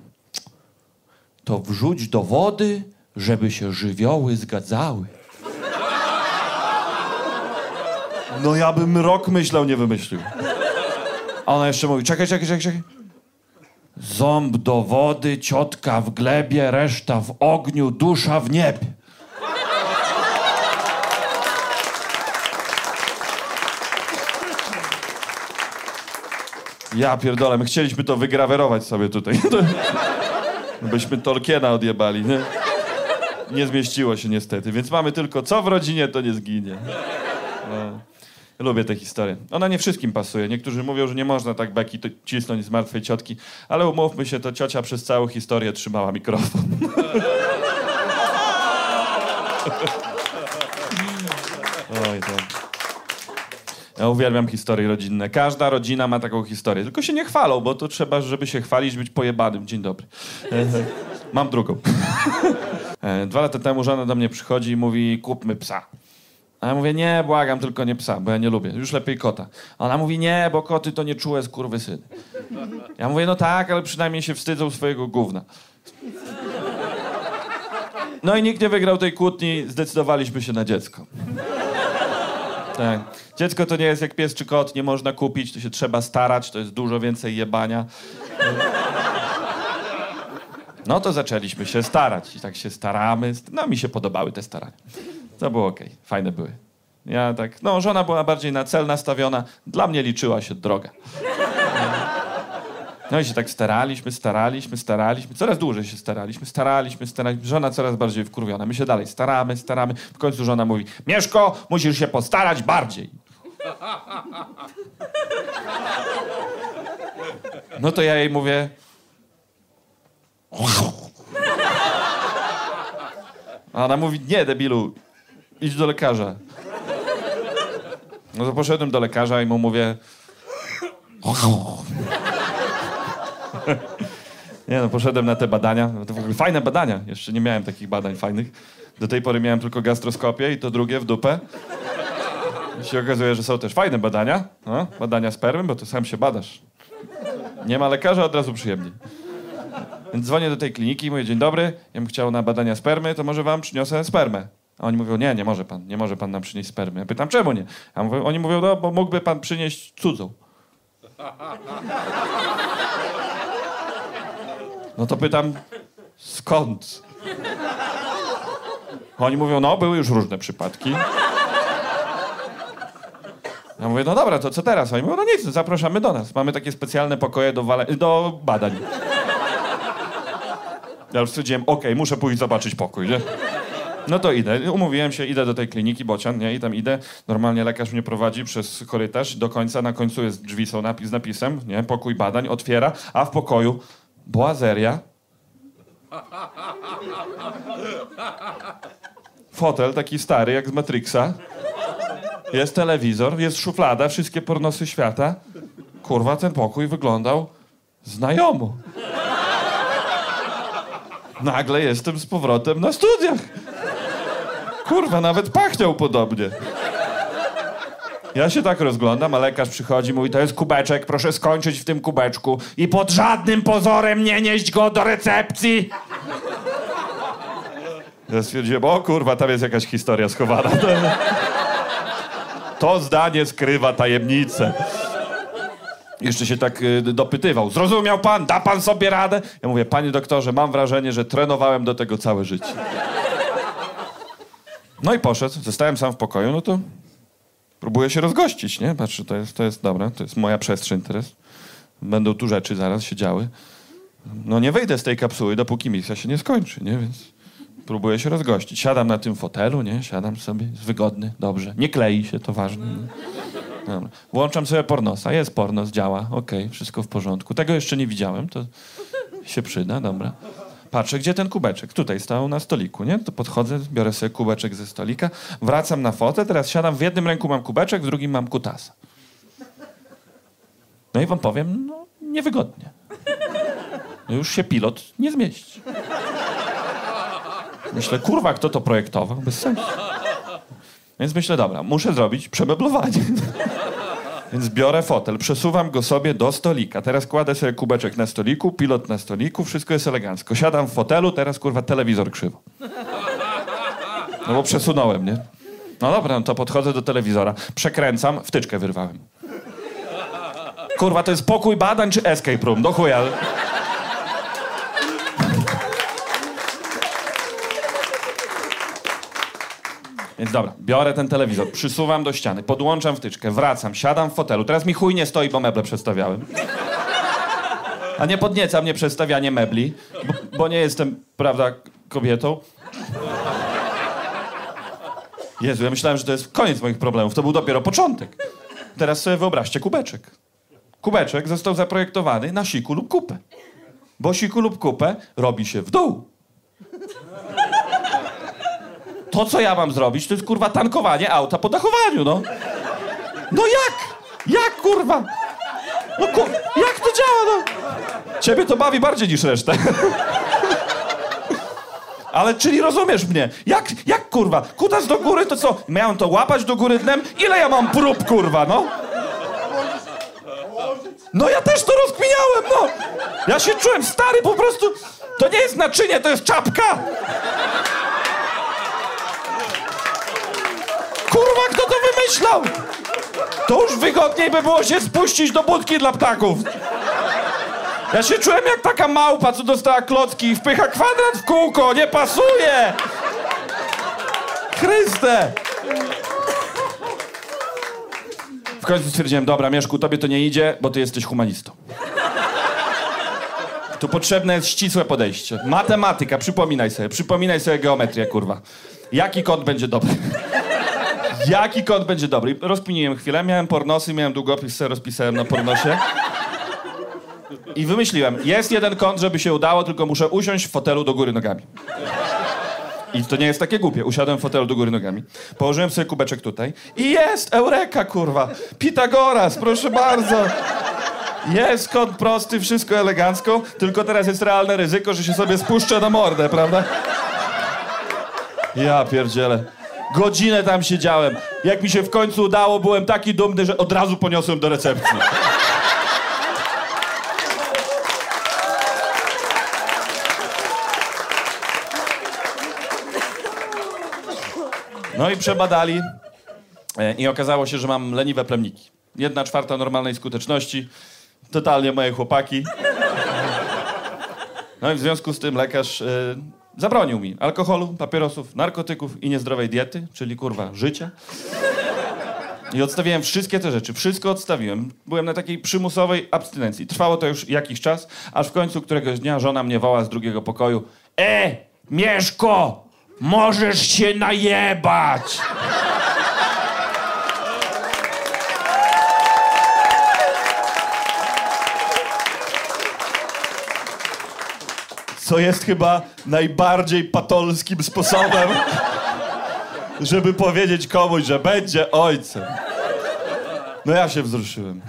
To wrzuć do wody, żeby się żywioły zgadzały. No ja bym rok myślał, nie wymyślił. A ona jeszcze mówi, czekaj, czekaj, czekaj, czekaj. Ząb do wody, ciotka w glebie, reszta w ogniu, dusza w niebie. Ja pierdolę, my chcieliśmy to wygrawerować sobie tutaj. [laughs] Byśmy Tolkiena odjebali, nie? Nie zmieściło się niestety, więc mamy tylko co w rodzinie, to nie zginie. No. Lubię tę historię. Ona nie wszystkim pasuje. Niektórzy mówią, że nie można tak beki cisnąć z martwej ciotki, ale umówmy się, to ciocia przez całą historię trzymała mikrofon. [laughs] Oj, to... Ja uwielbiam historie rodzinne. Każda rodzina ma taką historię. Tylko się nie chwalą, bo to trzeba, żeby się chwalić, być pojebanym. Dzień dobry. E, Mam drugą. E, Dwa lata temu żona do mnie przychodzi i mówi, kupmy psa. A ja mówię, nie, błagam, tylko nie psa, bo ja nie lubię. Już lepiej kota. Ona mówi, nie, bo koty to nie czułe skurwysyny. Ja mówię, no tak, ale przynajmniej się wstydzą swojego gówna. No i nikt nie wygrał tej kłótni, zdecydowaliśmy się na dziecko. Tak. Dziecko to nie jest jak pies czy kot, nie można kupić, to się trzeba starać, to jest dużo więcej jebania. No to zaczęliśmy się starać i tak się staramy. No mi się podobały te starania. To było okej, fajne były. Ja tak, no żona była bardziej na cel nastawiona, dla mnie liczyła się droga. No i się tak staraliśmy, staraliśmy, staraliśmy, coraz dłużej się staraliśmy, staraliśmy, staraliśmy. Żona coraz bardziej wkurwiona. My się dalej staramy, staramy. W końcu żona mówi, Mieszko, musisz się postarać bardziej. No to ja jej mówię, A ona mówi, nie debilu, idź do lekarza. No to poszedłem do lekarza i mu mówię... Nie no, poszedłem na te badania. No to w ogóle fajne badania. Jeszcze nie miałem takich badań fajnych. Do tej pory miałem tylko gastroskopię i to drugie w dupę. I się okazuje, że są też fajne badania. No, badania spermy, bo to sam się badasz. Nie ma lekarza, od razu przyjemniej. Więc dzwonię do tej kliniki i mówię, dzień dobry, ja bym chciał na badania spermy, to może wam przyniosę spermę. A oni mówią, nie, nie może pan, nie może pan nam przynieść spermy. Ja pytam, czemu nie? A oni mówią, no bo mógłby pan przynieść cudzą. No to pytam, skąd? Oni mówią, no były już różne przypadki. Ja mówię, no dobra, to co teraz? Oni mówią, no nic, zapraszamy do nas. Mamy takie specjalne pokoje do, wale- do badań. Ja już stwierdziłem, okej, muszę pójść zobaczyć pokój, nie? No to idę. Umówiłem się, idę do tej kliniki Bocian, nie? I tam idę. Normalnie lekarz mnie prowadzi przez korytarz do końca. Na końcu jest drzwi, są napis z napisem, nie? Pokój badań, otwiera, a w pokoju boazeria. Fotel taki stary, jak z Matrixa. Jest telewizor, jest szuflada, wszystkie pornosy świata. Kurwa, ten pokój wyglądał znajomo. Nagle jestem z powrotem na studiach. Kurwa, nawet pachniał podobnie. Ja się tak rozglądam, a lekarz przychodzi, mówi, to jest kubeczek, proszę skończyć w tym kubeczku i pod żadnym pozorem nie nieść go do recepcji. Ja stwierdziłem, o kurwa, tam jest jakaś historia schowana. To, zdanie skrywa tajemnicę. Jeszcze się tak y, dopytywał. Zrozumiał pan? Da pan sobie radę? Ja mówię, panie doktorze, mam wrażenie, że trenowałem do tego całe życie. No i poszedł. Zostałem sam w pokoju, no to próbuję się rozgościć, nie? Patrzę, to jest, to jest dobra, to jest moja przestrzeń teraz. Będą tu rzeczy zaraz się działy. No nie wyjdę z tej kapsuły, dopóki misja się nie skończy, nie? Więc próbuję się rozgościć. Siadam na tym fotelu, nie? Siadam sobie, jest wygodny, dobrze. Nie klei się, to ważne. Dobra. Włączam sobie pornosa. Jest pornos, działa. Okej, wszystko w porządku. Tego jeszcze nie widziałem, to się przyda, dobra. Patrzę, gdzie ten kubeczek? Tutaj stał na stoliku, nie? To podchodzę, biorę sobie kubeczek ze stolika, wracam na fotę, teraz siadam, w jednym ręku mam kubeczek, w drugim mam kutasa. No i wam powiem, no niewygodnie. No już się pilot nie zmieści. Myślę, kurwa, kto to projektował? Bez sensu. Więc myślę, dobra, muszę zrobić przemeblowanie. Więc biorę fotel, przesuwam go sobie do stolika. Teraz kładę sobie kubeczek na stoliku, pilot na stoliku, wszystko jest elegancko. Siadam w fotelu, teraz kurwa telewizor krzywo. No bo przesunąłem, nie? No dobra, no to podchodzę do telewizora, przekręcam, wtyczkę wyrwałem. Kurwa, to jest pokój badań czy escape room? Do chuja. Więc dobra, biorę ten telewizor, przysuwam do ściany, podłączam wtyczkę, wracam, siadam w fotelu. Teraz mi chuj nie stoi, bo meble przestawiałem. A nie podnieca mnie przestawianie mebli, bo, bo nie jestem, prawda, kobietą. Jezu, ja myślałem, że to jest koniec moich problemów. To był dopiero początek. Teraz sobie wyobraźcie kubeczek. Kubeczek został zaprojektowany na siku lub kupę. Bo siku lub kupę robi się w dół. To, co ja mam zrobić, to jest kurwa tankowanie auta po dachowaniu, no. No jak? Jak kurwa? No kur... jak to działa, no? Ciebie to bawi bardziej niż resztę. [laughs] Ale czyli rozumiesz mnie? Jak, jak kurwa? Kutas do góry to co? Miałem to łapać do góry dnem? Ile ja mam prób, kurwa, no? No ja też to rozkminiałem, no! Ja się czułem stary, po prostu... To nie jest naczynie, to jest czapka! Kurwa, kto to wymyślał? To już wygodniej by było się spuścić do budki dla ptaków. Ja się czułem jak taka małpa, co dostała klocki i wpycha kwadrat w kółko. Nie pasuje! Chryste! W końcu stwierdziłem, dobra, Mieszku, tobie to nie idzie, bo ty jesteś humanistą. Tu potrzebne jest ścisłe podejście. Matematyka, przypominaj sobie, przypominaj sobie geometrię, kurwa. Jaki kąt będzie dobry? Jaki kąt będzie dobry? Rozkminiłem chwilę, miałem pornosy, miałem długopis, sobie rozpisałem na pornosie. I wymyśliłem, jest jeden kąt, żeby się udało, tylko muszę usiąść w fotelu do góry nogami. I to nie jest takie głupie. Usiadłem w fotelu do góry nogami. Położyłem sobie kubeczek tutaj. I jest! Eureka, kurwa! Pitagoras, proszę bardzo! Jest kąt prosty, wszystko elegancko, tylko teraz jest realne ryzyko, że się sobie spuszczę na mordę, prawda? Ja pierdzielę. Godzinę tam siedziałem. Jak mi się w końcu udało, byłem taki dumny, że od razu poniosłem do recepcji. No i przebadali e, i okazało się, że mam leniwe plemniki. Jedna czwarta normalnej skuteczności, totalnie moje chłopaki. No i w związku z tym lekarz e, zabronił mi alkoholu, papierosów, narkotyków i niezdrowej diety, czyli kurwa życia. I odstawiłem wszystkie te rzeczy, wszystko odstawiłem. Byłem na takiej przymusowej abstynencji. Trwało to już jakiś czas, aż w końcu któregoś dnia żona mnie woła z drugiego pokoju. E, Mieszko, możesz się najebać! Co jest chyba najbardziej patolskim sposobem, żeby powiedzieć komuś, że będzie ojcem. No ja się wzruszyłem.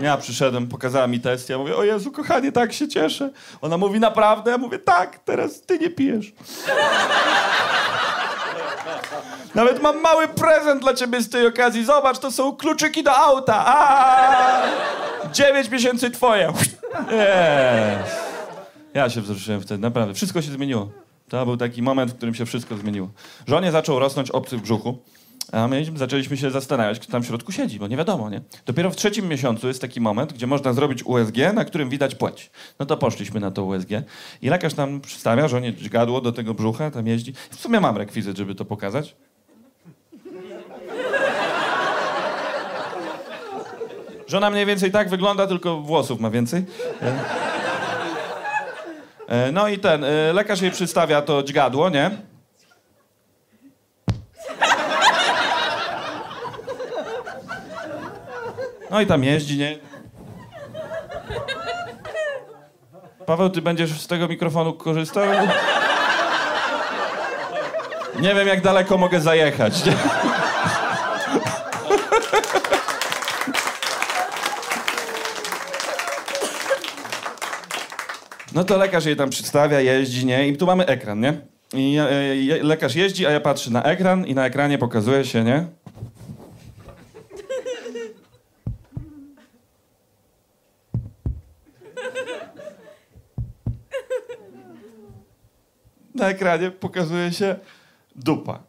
Ja przyszedłem, pokazała mi test, ja mówię, o Jezu, kochanie, tak się cieszę. Ona mówi, naprawdę? Ja mówię, tak, teraz ty nie pijesz. Nawet mam mały prezent dla ciebie z tej okazji. Zobacz, to są kluczyki do auta. A! Dziewięć miesięcy twoje. Jest. Ja się wzruszyłem wtedy, naprawdę. Wszystko się zmieniło. To był taki moment, w którym się wszystko zmieniło. Żonie zaczął rosnąć obcy w brzuchu, a my zaczęliśmy się zastanawiać, kto tam w środku siedzi, bo nie wiadomo, nie? Dopiero w trzecim miesiącu jest taki moment, gdzie można zrobić USG, na którym widać płeć. No to poszliśmy na to USG i lekarz nam przedstawia, żonie dźgadło do tego brzucha, tam jeździ. W sumie mam rekwizyt, żeby to pokazać. Żona mniej więcej tak wygląda, tylko włosów ma więcej. E, No i ten, e, lekarz jej przedstawia to dźgadło, nie? No i tam jeździ, nie? Paweł, ty będziesz z tego mikrofonu korzystał? Nie wiem, jak daleko mogę zajechać. Nie? No to lekarz jej tam przedstawia, jeździ, nie? I tu mamy ekran, nie? I e, je, lekarz jeździ, a ja patrzę na ekran i na ekranie pokazuje się, nie? Na ekranie pokazuje się dupa.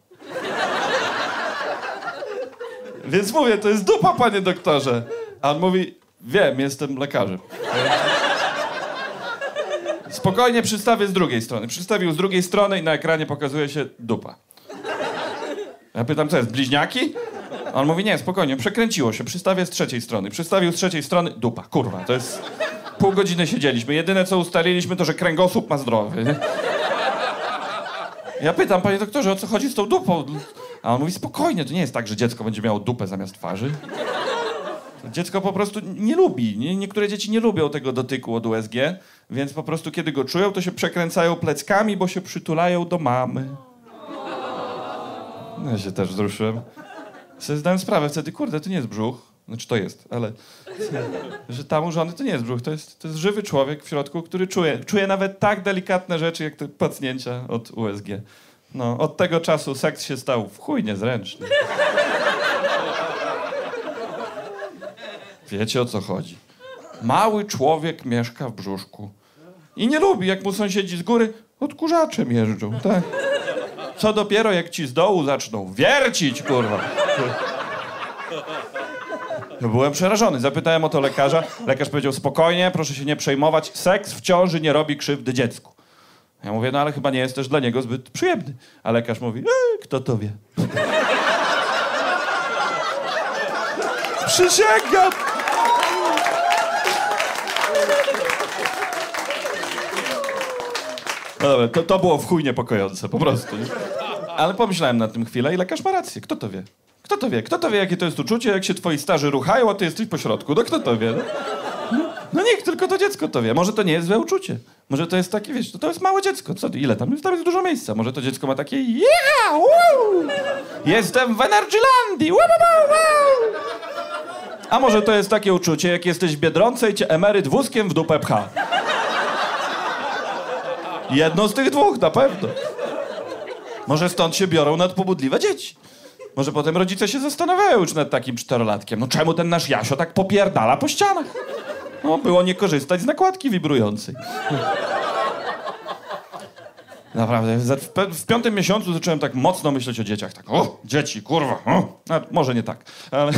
Więc mówię, to jest dupa, panie doktorze. A on mówi, wiem, jestem lekarzem. Spokojnie przedstawię z drugiej strony. Przedstawił z drugiej strony i na ekranie pokazuje się dupa. Ja pytam, co jest, bliźniaki? On mówi, nie, spokojnie, przekręciło się. Przystawię z trzeciej strony. Przystawił z trzeciej strony, dupa, kurwa, to jest... Pół godziny siedzieliśmy. Jedyne, co ustaliliśmy, to, że kręgosłup ma zdrowy. Ja pytam, panie doktorze, o co chodzi z tą dupą? A on mówi, spokojnie, to nie jest tak, że dziecko będzie miało dupę zamiast twarzy. Dziecko po prostu nie lubi. Nie, niektóre dzieci nie lubią tego dotyku od USG, więc po prostu kiedy go czują, to się przekręcają pleckami, bo się przytulają do mamy. No ja się też wzruszyłem. Sobie zdałem sprawę wtedy, kurde, to nie jest brzuch. Znaczy to jest, ale [laughs] że tam u żony to nie jest brzuch, to jest, to jest żywy człowiek w środku, który czuje, czuje nawet tak delikatne rzeczy, jak te pacnięcia od USG. No, od tego czasu seks się stał w chuj niezręczny. Wiecie o co chodzi? Mały człowiek mieszka w brzuszku i nie lubi, jak mu sąsiedzi z góry odkurzaczem jeżdżą, tak? Co dopiero, jak ci z dołu zaczną wiercić, kurwa. Ja byłem przerażony. Zapytałem o to lekarza. Lekarz powiedział, spokojnie, proszę się nie przejmować. Seks w ciąży nie robi krzywdy dziecku. Ja mówię, no ale chyba nie jest też dla niego zbyt przyjemny. A lekarz mówi, e, kto to wie? Przysięgam! No dobra, to, to było w chuj niepokojące, po prostu. Ale pomyślałem nad tym chwilę i lekarz ma rację. Kto to wie? Kto to wie? Kto to wie, jakie to jest uczucie, jak się twoi starzy ruchają, a ty jesteś po środku? No kto to wie? No, no nikt, tylko to dziecko to wie. Może to nie jest złe uczucie. Może to jest takie, wiesz, to, to jest małe dziecko. Co ile tam? Tam jest dużo miejsca. Może to dziecko ma takie yeah! Jestem w Energylandii! Woo! A może to jest takie uczucie, jak jesteś w Biedronce i cię emeryt wózkiem w dupę pcha. Jedno z tych dwóch, na pewno. Może stąd się biorą nadpobudliwe dzieci. Może potem rodzice się zastanawiają już nad takim czterolatkiem. No czemu ten nasz Jasio tak popierdala po ścianach? No, było nie korzystać z nakładki wibrującej. Naprawdę, w, piątym miesiącu zacząłem tak mocno myśleć o dzieciach. Tak, o, dzieci, kurwa, o. Może nie tak, ale...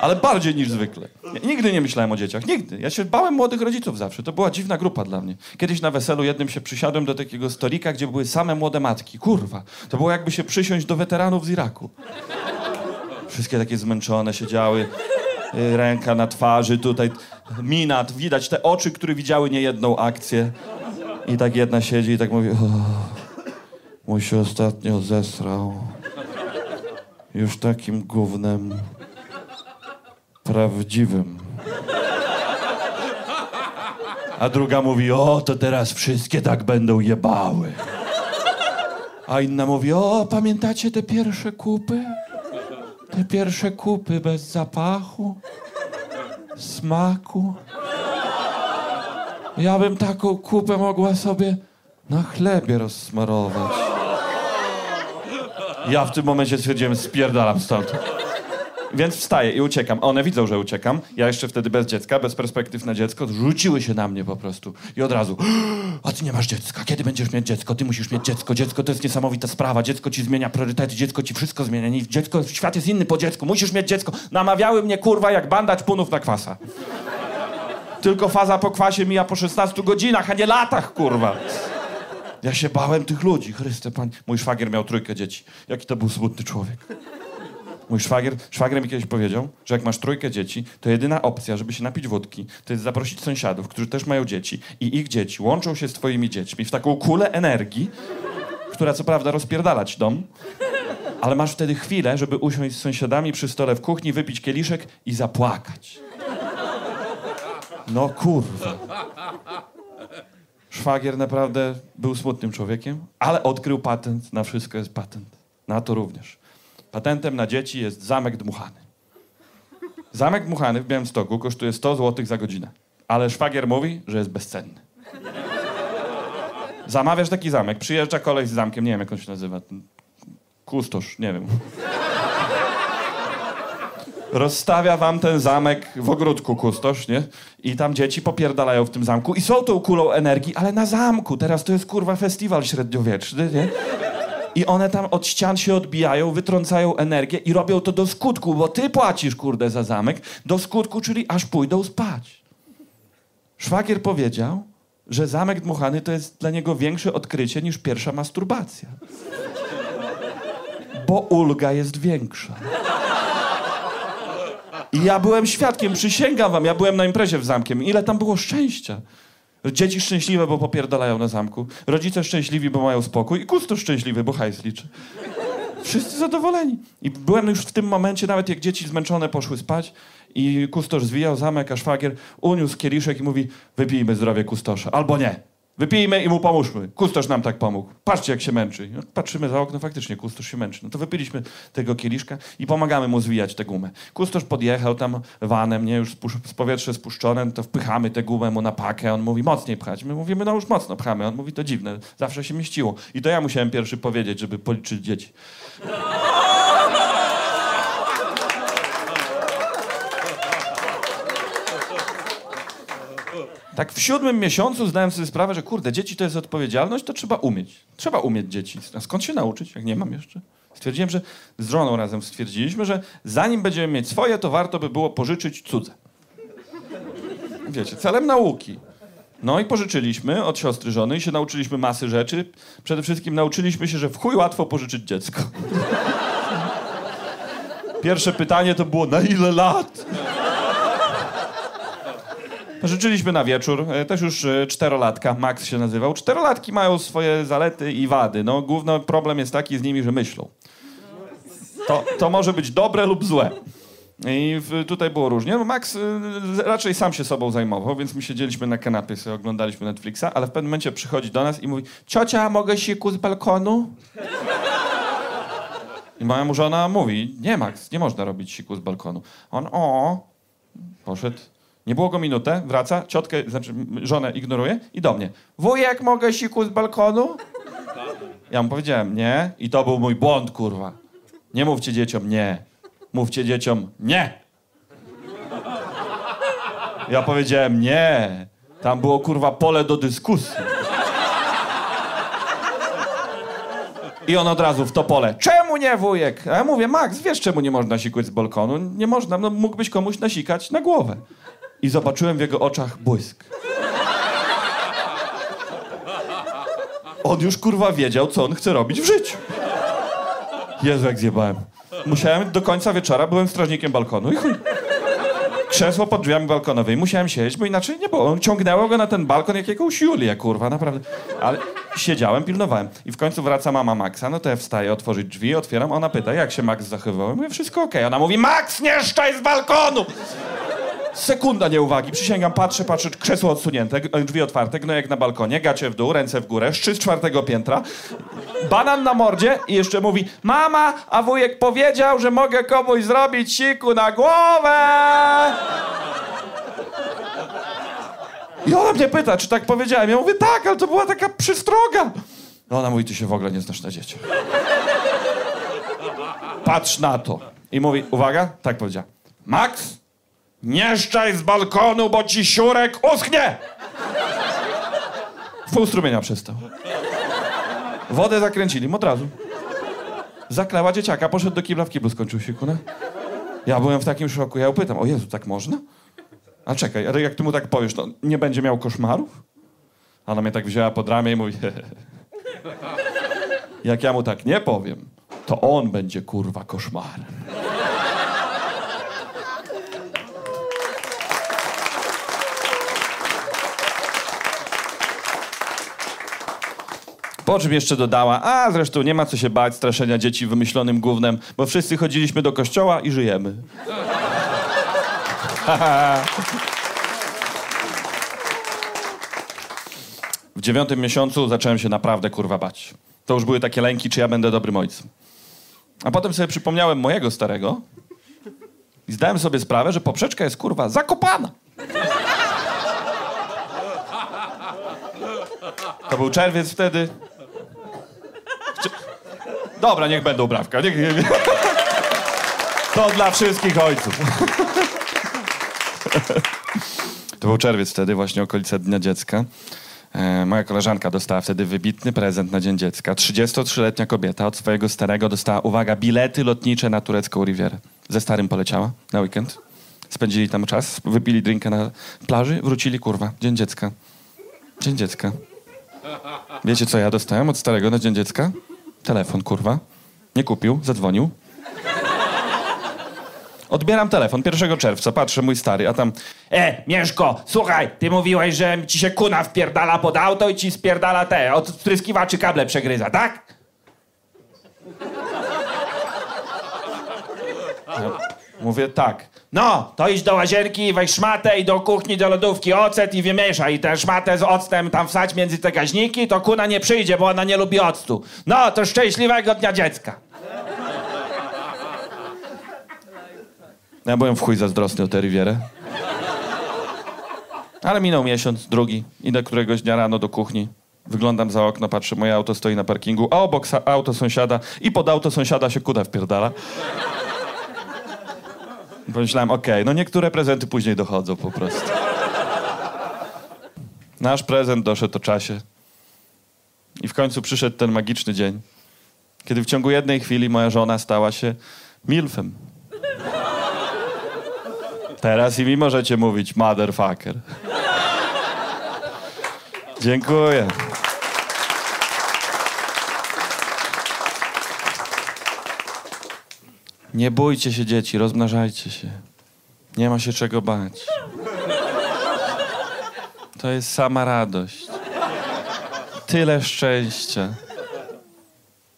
ale bardziej niż zwykle. Nigdy nie myślałem o dzieciach, nigdy. Ja się bałem młodych rodziców zawsze. To była dziwna grupa dla mnie. Kiedyś na weselu jednym się przysiadłem do takiego stolika, gdzie były same młode matki. Kurwa, to było jakby się przysiąść do weteranów z Iraku. Wszystkie takie zmęczone siedziały. y, Ręka na twarzy, tutaj mina, widać te oczy, które widziały niejedną akcję. I tak jedna siedzi i tak mówi: "O, Mój się ostatnio zesrał. Już takim gównem prawdziwym. A druga mówi: O, to teraz wszystkie tak będą jebały. A inna mówi: O, pamiętacie te pierwsze kupy? Te pierwsze kupy bez zapachu, smaku. Ja bym taką kupę mogła sobie na chlebie rozsmarować. Ja w tym momencie stwierdziłem, spierdalam stąd. Więc wstaję i uciekam. One widzą, że uciekam. Ja jeszcze wtedy bez dziecka, bez perspektyw na dziecko. Rzuciły się na mnie po prostu. I od razu, a ty nie masz dziecka. Kiedy będziesz mieć dziecko? Ty musisz mieć dziecko. Dziecko to jest niesamowita sprawa. Dziecko ci zmienia priorytety. Dziecko ci wszystko zmienia. Nie- Dziecko, świat jest inny po dziecku. Musisz mieć dziecko. Namawiały mnie, kurwa, jak banda punów na kwasa. Tylko faza po kwasie mija po 16 godzinach, a nie latach, kurwa. Ja się bałem tych ludzi, Chryste Pan. Mój szwagier miał trójkę dzieci. Jaki to był smutny człowiek. Mój szwagier, szwagier mi kiedyś powiedział, że jak masz trójkę dzieci, to jedyna opcja, żeby się napić wódki, to jest zaprosić sąsiadów, którzy też mają dzieci i ich dzieci łączą się z twoimi dziećmi w taką kulę energii, która co prawda rozpierdalać dom, ale masz wtedy chwilę, żeby usiąść z sąsiadami przy stole w kuchni, wypić kieliszek i zapłakać. No kurwa. Szwagier naprawdę był smutnym człowiekiem, ale odkrył patent, na wszystko jest patent. Na to również. Patentem na dzieci jest zamek dmuchany. Zamek dmuchany w Białymstoku kosztuje 100 zł za godzinę, ale szwagier mówi, że jest bezcenny. Zamawiasz taki zamek, przyjeżdża koleś z zamkiem, nie wiem jak on się nazywa, kustosz, nie wiem. Rozstawia wam ten zamek w ogródku kustosz, nie? I tam dzieci popierdalają w tym zamku i są tą kulą energii, ale na zamku. Teraz to jest kurwa festiwal średniowieczny, nie? I one tam od ścian się odbijają, wytrącają energię i robią to do skutku, bo ty płacisz, kurde, za zamek. Do skutku, czyli aż pójdą spać. Szwagier powiedział, że zamek dmuchany to jest dla niego większe odkrycie niż pierwsza masturbacja. Bo ulga jest większa. I ja byłem świadkiem, przysięgam wam, ja byłem na imprezie w zamkiem. Ile tam było szczęścia. Dzieci szczęśliwe, bo popierdalają na zamku. Rodzice szczęśliwi, bo mają spokój. I kustosz szczęśliwy, bo hajs liczy. Wszyscy zadowoleni. I byłem już w tym momencie, nawet jak dzieci zmęczone poszły spać i kustosz zwijał zamek, a szwagier uniósł kieliszek i mówi wypijmy zdrowie kustosza. Albo nie. Wypijmy i mu pomóżmy. Kustosz nam tak pomógł. Patrzcie, jak się męczy. No, patrzymy za okno, faktycznie kustosz się męczy. No to wypiliśmy tego kieliszka i pomagamy mu zwijać tę gumę. Kustosz podjechał tam vanem, nie, już z powietrze spuszczone, to wpychamy tę gumę mu na pakę. On mówi, mocniej pchać. My mówimy, no już mocno pchamy. On mówi, to dziwne, zawsze się mieściło. I to ja musiałem pierwszy powiedzieć, żeby policzyć dzieci. Tak w siódmym miesiącu zdałem sobie sprawę, że kurde, dzieci to jest odpowiedzialność, to trzeba umieć. Trzeba umieć dzieci. A skąd się nauczyć, jak nie mam jeszcze? Stwierdziłem, że z żoną razem stwierdziliśmy, że zanim będziemy mieć swoje, to warto by było pożyczyć cudze. Wiecie, celem nauki. No i pożyczyliśmy od siostry żony i się nauczyliśmy masy rzeczy. Przede wszystkim nauczyliśmy się, że w chuj łatwo pożyczyć dziecko. [laughs] Pierwsze pytanie to było, na ile lat? Życzyliśmy na wieczór, e, też już e, czterolatka, Max się nazywał. Czterolatki mają swoje zalety i wady. No, główny problem jest taki z nimi, że myślą. To, to może być dobre lub złe. I tutaj było różnie. No Max y, raczej sam się sobą zajmował, więc my siedzieliśmy na kanapie, sobie oglądaliśmy Netflixa, ale w pewnym momencie przychodzi do nas i mówi ciocia, mogę siku z balkonu? I moja żona mówi, nie Max, nie można robić siku z balkonu. On, o, poszedł. Nie było go minutę, wraca, ciotkę, znaczy żonę ignoruje i do mnie. Wujek, mogę siku z balkonu? Ja mu powiedziałem, nie. I to był mój błąd, kurwa. Nie mówcie dzieciom nie. Mówcie dzieciom nie. Ja powiedziałem nie. Tam było, kurwa, pole do dyskusji. I on od razu w to pole. Czemu nie, wujek? A ja mówię, Max, wiesz, czemu nie można sikać z balkonu? Nie można, no mógłbyś komuś nasikać na głowę. I zobaczyłem w jego oczach błysk. On już, kurwa, wiedział, co on chce robić w życiu. Jezu, jak zjebałem. Musiałem do końca wieczora, byłem strażnikiem balkonu i chuj. Krzesło pod drzwiami balkonowymi. Musiałem siedzieć, bo inaczej nie było. Ciągnęło go na ten balkon jak jakąś Julię, kurwa, naprawdę. Ale siedziałem, pilnowałem. I w końcu wraca mama Maxa, no to ja wstaję otworzyć drzwi, otwieram, ona pyta, jak się Max zachowywał? Mówię, wszystko okej. Ona mówi, Max, nie z balkonu! Sekunda nieuwagi, przysięgam, patrzę, patrzę, krzesło odsunięte, g- drzwi otwarte, gnojek na balkonie, gacie w dół, ręce w górę, szczyt czwartego piętra, banan na mordzie i jeszcze mówi Mama, a wujek powiedział, że mogę komuś zrobić siku na głowę! I ona mnie pyta, czy tak powiedziałem. Ja mówię, tak, ale to była taka przystroga. No ona mówi, ty się w ogóle nie znasz na dzieciach. Patrz na to. I mówi, uwaga, tak powiedziała. Max, nie szczaj z balkonu, bo ci siurek uschnie! W pół strumienia przestał. Wodę zakręcili od razu. Zakleła dzieciaka, poszedł do kibla, w kiblu skończył się, kuna. Ja byłem w takim szoku, ja ją pytam, o Jezu, tak można? A czekaj, ale jak ty mu tak powiesz, to nie będzie miał koszmarów? A Ona mnie tak wzięła pod ramię i mówi, jak ja mu tak nie powiem, to on będzie kurwa koszmarem. Po czym jeszcze dodała, a zresztą nie ma co się bać straszenia dzieci wymyślonym gównem, bo wszyscy chodziliśmy do kościoła i żyjemy. [laughs] W dziewiątym miesiącu zacząłem się naprawdę kurwa bać. To już były takie lęki, czy ja będę dobrym ojcem. A potem sobie przypomniałem mojego starego i zdałem sobie sprawę, że poprzeczka jest kurwa zakopana. To był czerwiec wtedy. Dobra, niech będą brawka. Niech, niech... To dla wszystkich ojców. To był czerwiec wtedy, właśnie okolice Dnia Dziecka. E, moja koleżanka dostała wtedy wybitny prezent na Dzień Dziecka. 33-letnia kobieta od swojego starego dostała, uwaga, bilety lotnicze na turecką Rivierę. Ze starym poleciała na weekend. Spędzili tam czas, wypili drinka na plaży, wrócili, kurwa, Dzień Dziecka. Dzień Dziecka. Wiecie, co ja dostałem od starego na Dzień Dziecka? Telefon, kurwa. Nie kupił, zadzwonił. Odbieram telefon 1 czerwca, patrzę, mój stary, a tam... E, Mieszko, słuchaj, ty mówiłeś, że ci się kuna wpierdala pod auto i ci spierdala te, od spryskiwaczy kable przegryza, tak? [laughs] Mówię, tak. No, to idź do łazienki, weź szmatę i do kuchni, do lodówki ocet i wymieszaj. I tę szmatę z octem tam wsadź między te gaźniki, to kuna nie przyjdzie, bo ona nie lubi octu. No, to szczęśliwego dnia dziecka. Ja byłem w chuj zazdrosny o tę Rivierę. Ale minął miesiąc, drugi. Idę któregoś dnia rano do kuchni. Wyglądam za okno, patrzę, moje auto stoi na parkingu, a obok auto sąsiada i pod auto sąsiada się kuda wpierdala. Pomyślałem, okej, no niektóre prezenty później dochodzą po prostu. Nasz prezent doszedł o czasie. I w końcu przyszedł ten magiczny dzień, kiedy w ciągu jednej chwili moja żona stała się milfem. Teraz i mi możecie mówić motherfucker. Dziękuję. Nie bójcie się dzieci, rozmnażajcie się. Nie ma się czego bać. To jest sama radość. Tyle szczęścia.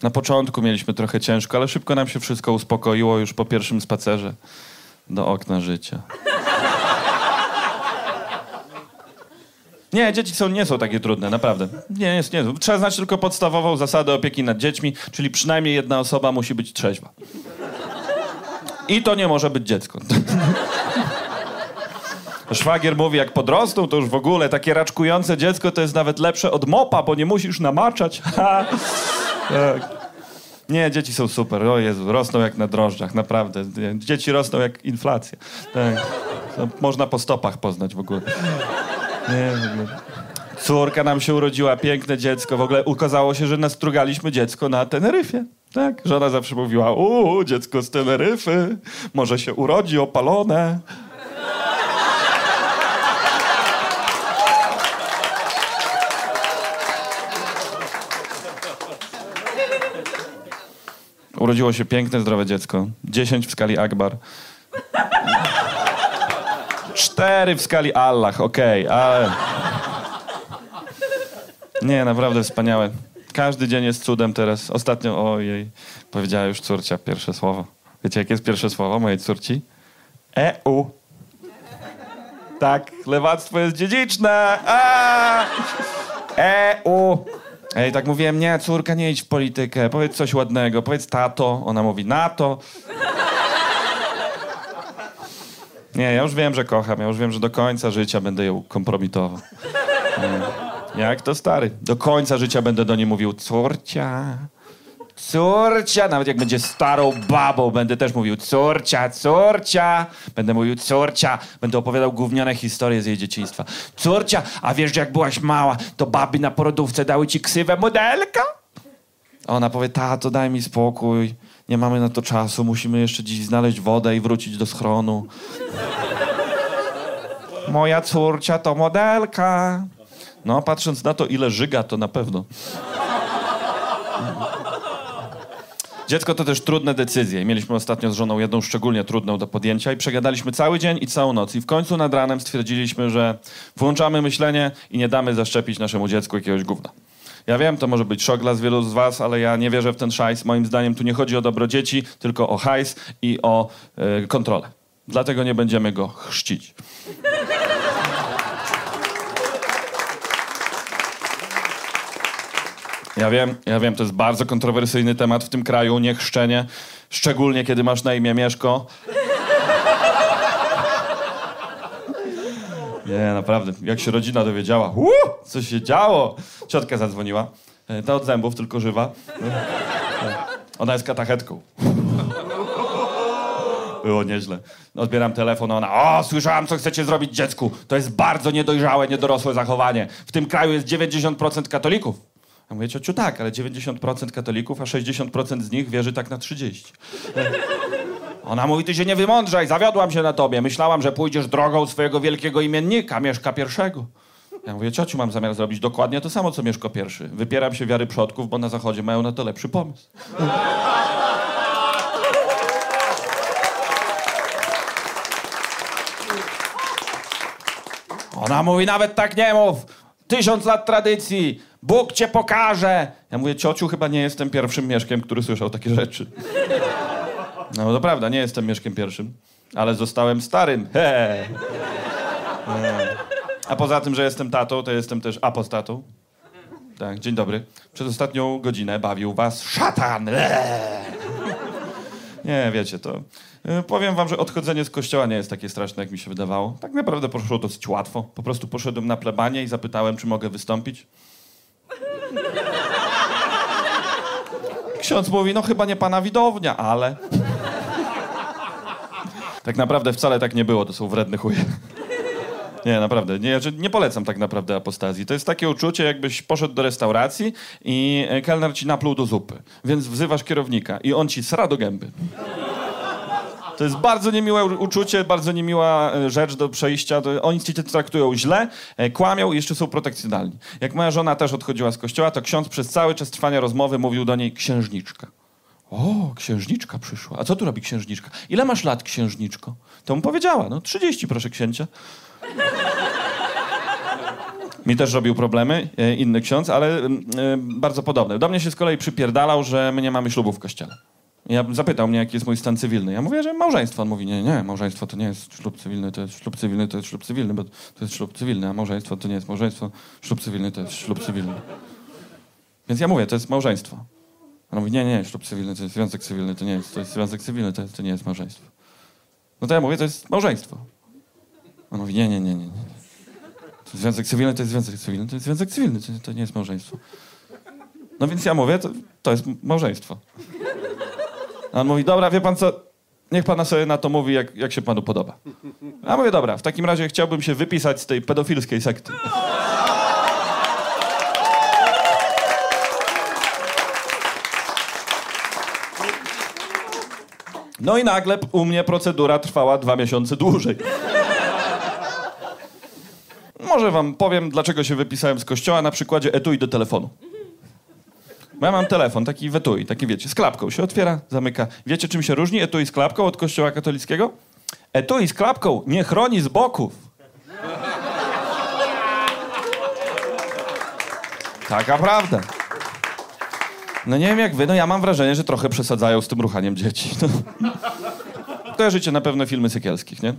Na początku mieliśmy trochę ciężko, ale szybko nam się wszystko uspokoiło już po pierwszym spacerze. do okna życia. Nie, dzieci są, nie są takie trudne, naprawdę. Nie, nie, nie. Trzeba znać tylko podstawową zasadę opieki nad dziećmi, czyli przynajmniej jedna osoba musi być trzeźwa. I to nie może być dziecko. Szwagier mówi, jak podrosną, to już w ogóle takie raczkujące dziecko to jest nawet lepsze od mopa, bo nie musisz namaczać. [laughs] Tak. Nie, dzieci są super. O Jezu, rosną jak na drożdżach, naprawdę. Dzieci rosną jak inflacja. Tak. Można po stopach poznać w ogóle. Nie, w ogóle. Córka nam się urodziła, piękne dziecko. W ogóle ukazało się, że nastrugaliśmy dziecko na Teneryfie. Tak, żona zawsze mówiła, uuu, dziecko z Teneryfy, może się urodzi opalone. Urodziło się piękne, zdrowe dziecko. 10 w skali Akbar. 4 w skali Allah, okej, ale... Nie, naprawdę wspaniałe. Każdy dzień jest cudem teraz. Ostatnio, ojej, powiedziała już córcia pierwsze słowo. Wiecie, jakie jest pierwsze słowo mojej córci? EU. Tak, lewactwo jest dziedziczne. EU. Ej, tak mówiłem, nie, córka, nie idź w politykę, powiedz coś ładnego, powiedz tato. Ona mówi NATO. Nie, ja już wiem, że kocham, ja już wiem, że do końca życia będę ją kompromitował. Nie. Jak to stary? Do końca życia będę do niej mówił córcia, córcia. Nawet jak będzie starą babą, będę też mówił córcia, córcia. Będę mówił córcia. Będę opowiadał gówniane historie z jej dzieciństwa. Córcia, a wiesz, że jak byłaś mała, to baby na porodówce dały ci ksywę modelka? Ona powie, tato, daj mi spokój. Nie mamy na to czasu. Musimy jeszcze dziś znaleźć wodę i wrócić do schronu. Moja córcia to modelka. No, patrząc na to, ile żyga, to na pewno. Dziecko to też trudne decyzje. Mieliśmy ostatnio z żoną jedną szczególnie trudną do podjęcia i przegadaliśmy cały dzień i całą noc. I w końcu nad ranem stwierdziliśmy, że włączamy myślenie i nie damy zaszczepić naszemu dziecku jakiegoś gówna. Ja wiem, to może być szok dla wielu z was, ale ja nie wierzę w ten szajs. Moim zdaniem tu nie chodzi o dobro dzieci, tylko o hajs i o e, kontrolę. Dlatego nie będziemy go chrzcić. Ja wiem, ja wiem, to jest bardzo kontrowersyjny temat w tym kraju, nie chrzczenie. Szczególnie, kiedy masz na imię Mieszko. Nie, naprawdę. Jak się rodzina dowiedziała, Uu, co się działo? Ciotka zadzwoniła. E, Ta od zębów, tylko żywa. Ona jest katachetką. Było nieźle. Odbieram telefon, ona, o, słyszałam, co chcecie zrobić dziecku. To jest bardzo niedojrzałe, niedorosłe zachowanie. W tym kraju jest 90% katolików. Ja mówię, ciociu, tak, ale 90% katolików, a 60% z nich wierzy tak na 30. Ona mówi, ty się nie wymądrzaj, zawiodłam się na tobie. Myślałam, że pójdziesz drogą swojego wielkiego imiennika, Mieszka pierwszego. Ja mówię, ciociu, mam zamiar zrobić dokładnie to samo, co Mieszko pierwszy. Wypieram się wiary przodków, bo na zachodzie mają na to lepszy pomysł. Ona mówi, nawet tak nie mów. Tysiąc lat tradycji. Bóg cię pokaże. Ja mówię, ciociu, chyba nie jestem pierwszym Mieszkiem, który słyszał takie rzeczy. No to prawda, nie jestem Mieszkiem pierwszym, ale zostałem starym. He. He. A poza tym, że jestem tatą, to jestem też apostatą. Tak, dzień dobry. Przez ostatnią godzinę bawił was szatan. Eee. Nie, wiecie, to... y, Powiem wam, że odchodzenie z kościoła nie jest takie straszne, jak mi się wydawało. Tak naprawdę poszło dosyć łatwo. Po prostu poszedłem na plebanie i zapytałem, czy mogę wystąpić. Ksiądz mówi, no chyba nie pana widownia, ale... Tak naprawdę wcale tak nie było, to są wredne chuje. Nie, naprawdę. Nie, nie polecam tak naprawdę apostazji. To jest takie uczucie, jakbyś poszedł do restauracji i kelner ci napluł do zupy. Więc wzywasz kierownika i on ci sra do gęby. To jest bardzo niemiłe uczucie, bardzo niemiła e, rzecz do przejścia. Oni cię traktują źle, e, kłamią i jeszcze są protekcjonalni. Jak moja żona też odchodziła z kościoła, to ksiądz przez cały czas trwania rozmowy mówił do niej księżniczka. O, księżniczka przyszła. A co tu robi księżniczka? Ile masz lat, księżniczko? To mu powiedziała. No, 30, proszę księcia. [laughs] Mi też robił problemy, e, inny ksiądz, ale mm, bardzo podobne. Do mnie się z kolei przypierdalał, że my nie mamy ślubu w kościele. Ja zapytał mnie, jaki jest mój stan cywilny. Ja mówię, że małżeństwo. On mówi, nie, nie, małżeństwo to nie jest ślub cywilny, to jest ślub cywilny, to jest ślub cywilny, bo to jest ślub cywilny, a małżeństwo to nie jest małżeństwo, ślub cywilny to jest ślub cywilny. Więc ja mówię, to jest małżeństwo. On mówi, nie, nie, ślub cywilny to jest związek cywilny, to nie jest, to jest związek cywilny, to, jest, to nie jest małżeństwo. No to ja mówię, to jest małżeństwo. On mówi, nie, nie, nie, nie. nie. To związek cywilny to jest związek cywilny, to jest związek cywilny, to, to nie jest małżeństwo. No więc ja mówię, to, to jest małżeństwo. On mówi, dobra, wie pan co, niech pana sobie na to mówi, jak, jak się panu podoba. A mówię, dobra, w takim razie chciałbym się wypisać z tej pedofilskiej sekty. No i nagle u mnie procedura trwała dwa miesiące dłużej. Może wam powiem, dlaczego się wypisałem z kościoła na przykładzie etui do telefonu. Bo ja mam telefon, taki w etui, taki wiecie, z klapką się otwiera, zamyka. Wiecie, czym się różni etui z klapką od kościoła katolickiego? Etui z klapką nie chroni z boków. Taka prawda. No nie wiem jak wy, no ja mam wrażenie, że trochę przesadzają z tym ruchaniem dzieci. No. Kojarzycie na pewno filmy Sekielskich, nie?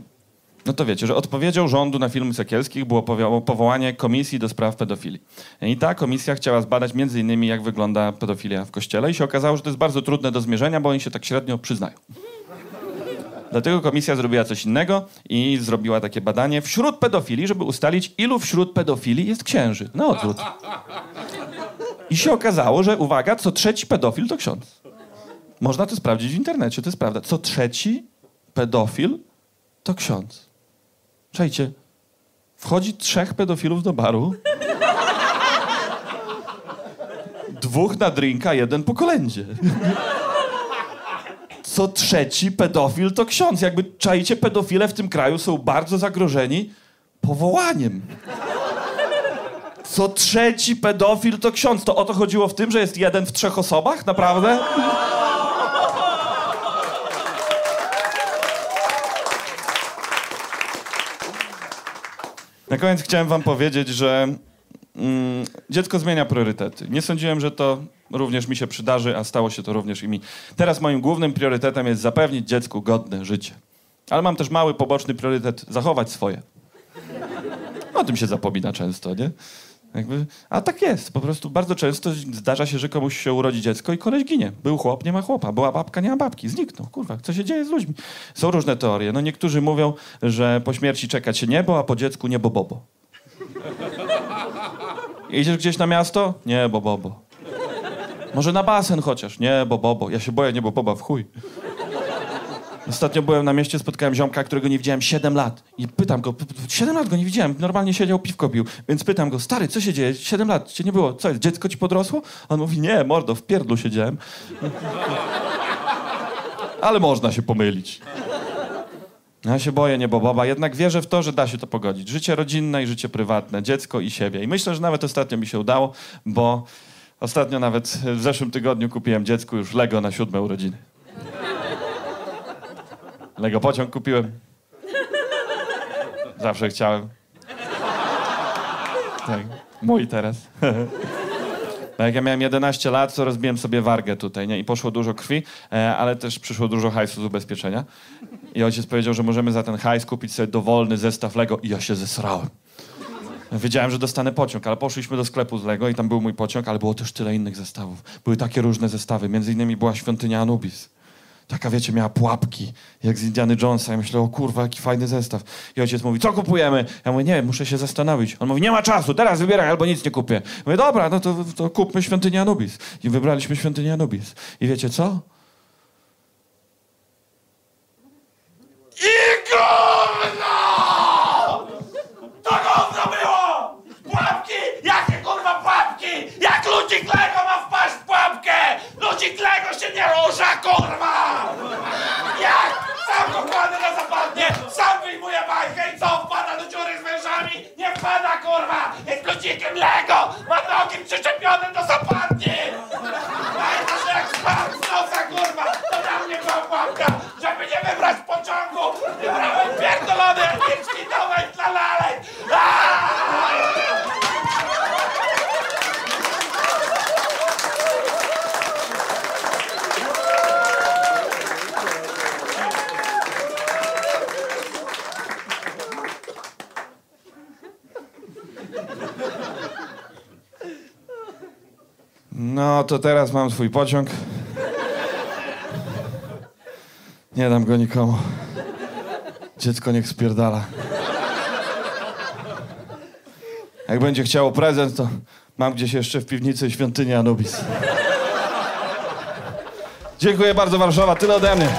No to wiecie, że odpowiedzią rządu na filmy Sekielskich było powo- powołanie komisji do spraw pedofilii. I ta komisja chciała zbadać między innymi, jak wygląda pedofilia w kościele i się okazało, że to jest bardzo trudne do zmierzenia, bo oni się tak średnio przyznają. Dlatego komisja zrobiła coś innego i zrobiła takie badanie wśród pedofili, żeby ustalić, ilu wśród pedofili jest księży. Na odwrót. I się okazało, że uwaga, co trzeci pedofil to ksiądz. Można to sprawdzić w internecie, to jest prawda. Co trzeci pedofil to ksiądz. Słuchajcie, wchodzi trzech pedofilów do baru. Dwóch na drinka, jeden po kolędzie. Co trzeci pedofil to ksiądz. Jakby czajcie, pedofile w tym kraju są bardzo zagrożeni powołaniem. Co trzeci pedofil to ksiądz. To o to chodziło w tym, że jest jeden w trzech osobach? Naprawdę? Na koniec chciałem wam powiedzieć, że mm, dziecko zmienia priorytety. Nie sądziłem, że to również mi się przydarzy, a stało się to również i mi. Teraz moim głównym priorytetem jest zapewnić dziecku godne życie. Ale mam też mały, poboczny priorytet zachować swoje. O tym się zapomina często, nie? Jakby, a tak jest. Po prostu bardzo często zdarza się, że komuś się urodzi dziecko i koleś ginie. Był chłop, nie ma chłopa. Była babka, nie ma babki. Zniknął. Kurwa, co się dzieje z ludźmi? Są różne teorie. No niektórzy mówią, że po śmierci czeka się niebo, a po dziecku niebo bobo. [laughs] Idziesz gdzieś na miasto? Nie, bo bobo. Może na basen chociaż? Nie, bo bobo. Ja się boję niebo boba w chuj. Ostatnio byłem na mieście, spotkałem ziomka, którego nie widziałem 7 lat. I pytam go, 7 lat go nie widziałem, normalnie siedział, piwko pił. Więc pytam go, stary, co się dzieje? 7 lat cię nie było, co jest, dziecko ci podrosło? On mówi, nie, mordo, w pierdlu siedziałem. [laughs] Ale można się pomylić. Ja się boję nieboboba, jednak wierzę w to, że da się to pogodzić. Życie rodzinne i życie prywatne, dziecko i siebie. I myślę, że nawet ostatnio mi się udało, bo ostatnio nawet w zeszłym tygodniu kupiłem dziecku już Lego na siódme urodziny. Lego pociąg kupiłem. Zawsze chciałem. Tak, mój teraz. [laughs] No jak ja miałem 11 lat, to rozbiłem sobie wargę tutaj, nie? I poszło dużo krwi, e, ale też przyszło dużo hajsu z ubezpieczenia. I ojciec powiedział, że możemy za ten hajs kupić sobie dowolny zestaw Lego i ja się zesrałem. Wiedziałem, że dostanę pociąg, ale poszliśmy do sklepu z Lego i tam był mój pociąg, ale było też tyle innych zestawów. Były takie różne zestawy, między innymi była świątynia Anubis. Taka, wiecie, miała pułapki, jak z Indiany Jonesa. Ja myślę, o kurwa, jaki fajny zestaw. I ojciec mówi, co kupujemy? Ja mówię, nie muszę się zastanowić. On mówi, nie ma czasu, teraz wybieraj, albo nic nie kupię. Mówię, dobra, no to, to kupmy świątynię Anubis. I wybraliśmy świątynię Anubis. I wiecie co? To gówno było! Pułapki! Jakie kurwa pułapki? Jak ludzik Lego ma wpaść w pułapkę? Ludzik Lego się nie rusza, kurwa! Jak? Sam go kładę na zapadnie, sam i co? Wpada do dziury z wężami? Nie wpada, kurwa! Jest ludzikiem Lego! Ma nogi przyczepione do zapadni! Pamiętasz jak spadł z nosa, kurwa? To na mnie była pułapka, żeby nie wybrać pociągu! Wybrałem pierdolony epicki domek dla lalek! Aaaa! No, to teraz mam swój pociąg. Nie dam go nikomu. Dziecko niech spierdala. Jak będzie chciało prezent, to mam gdzieś jeszcze w piwnicy świątynię Anubis. Dziękuję bardzo, Warszawa. Tyle ode mnie.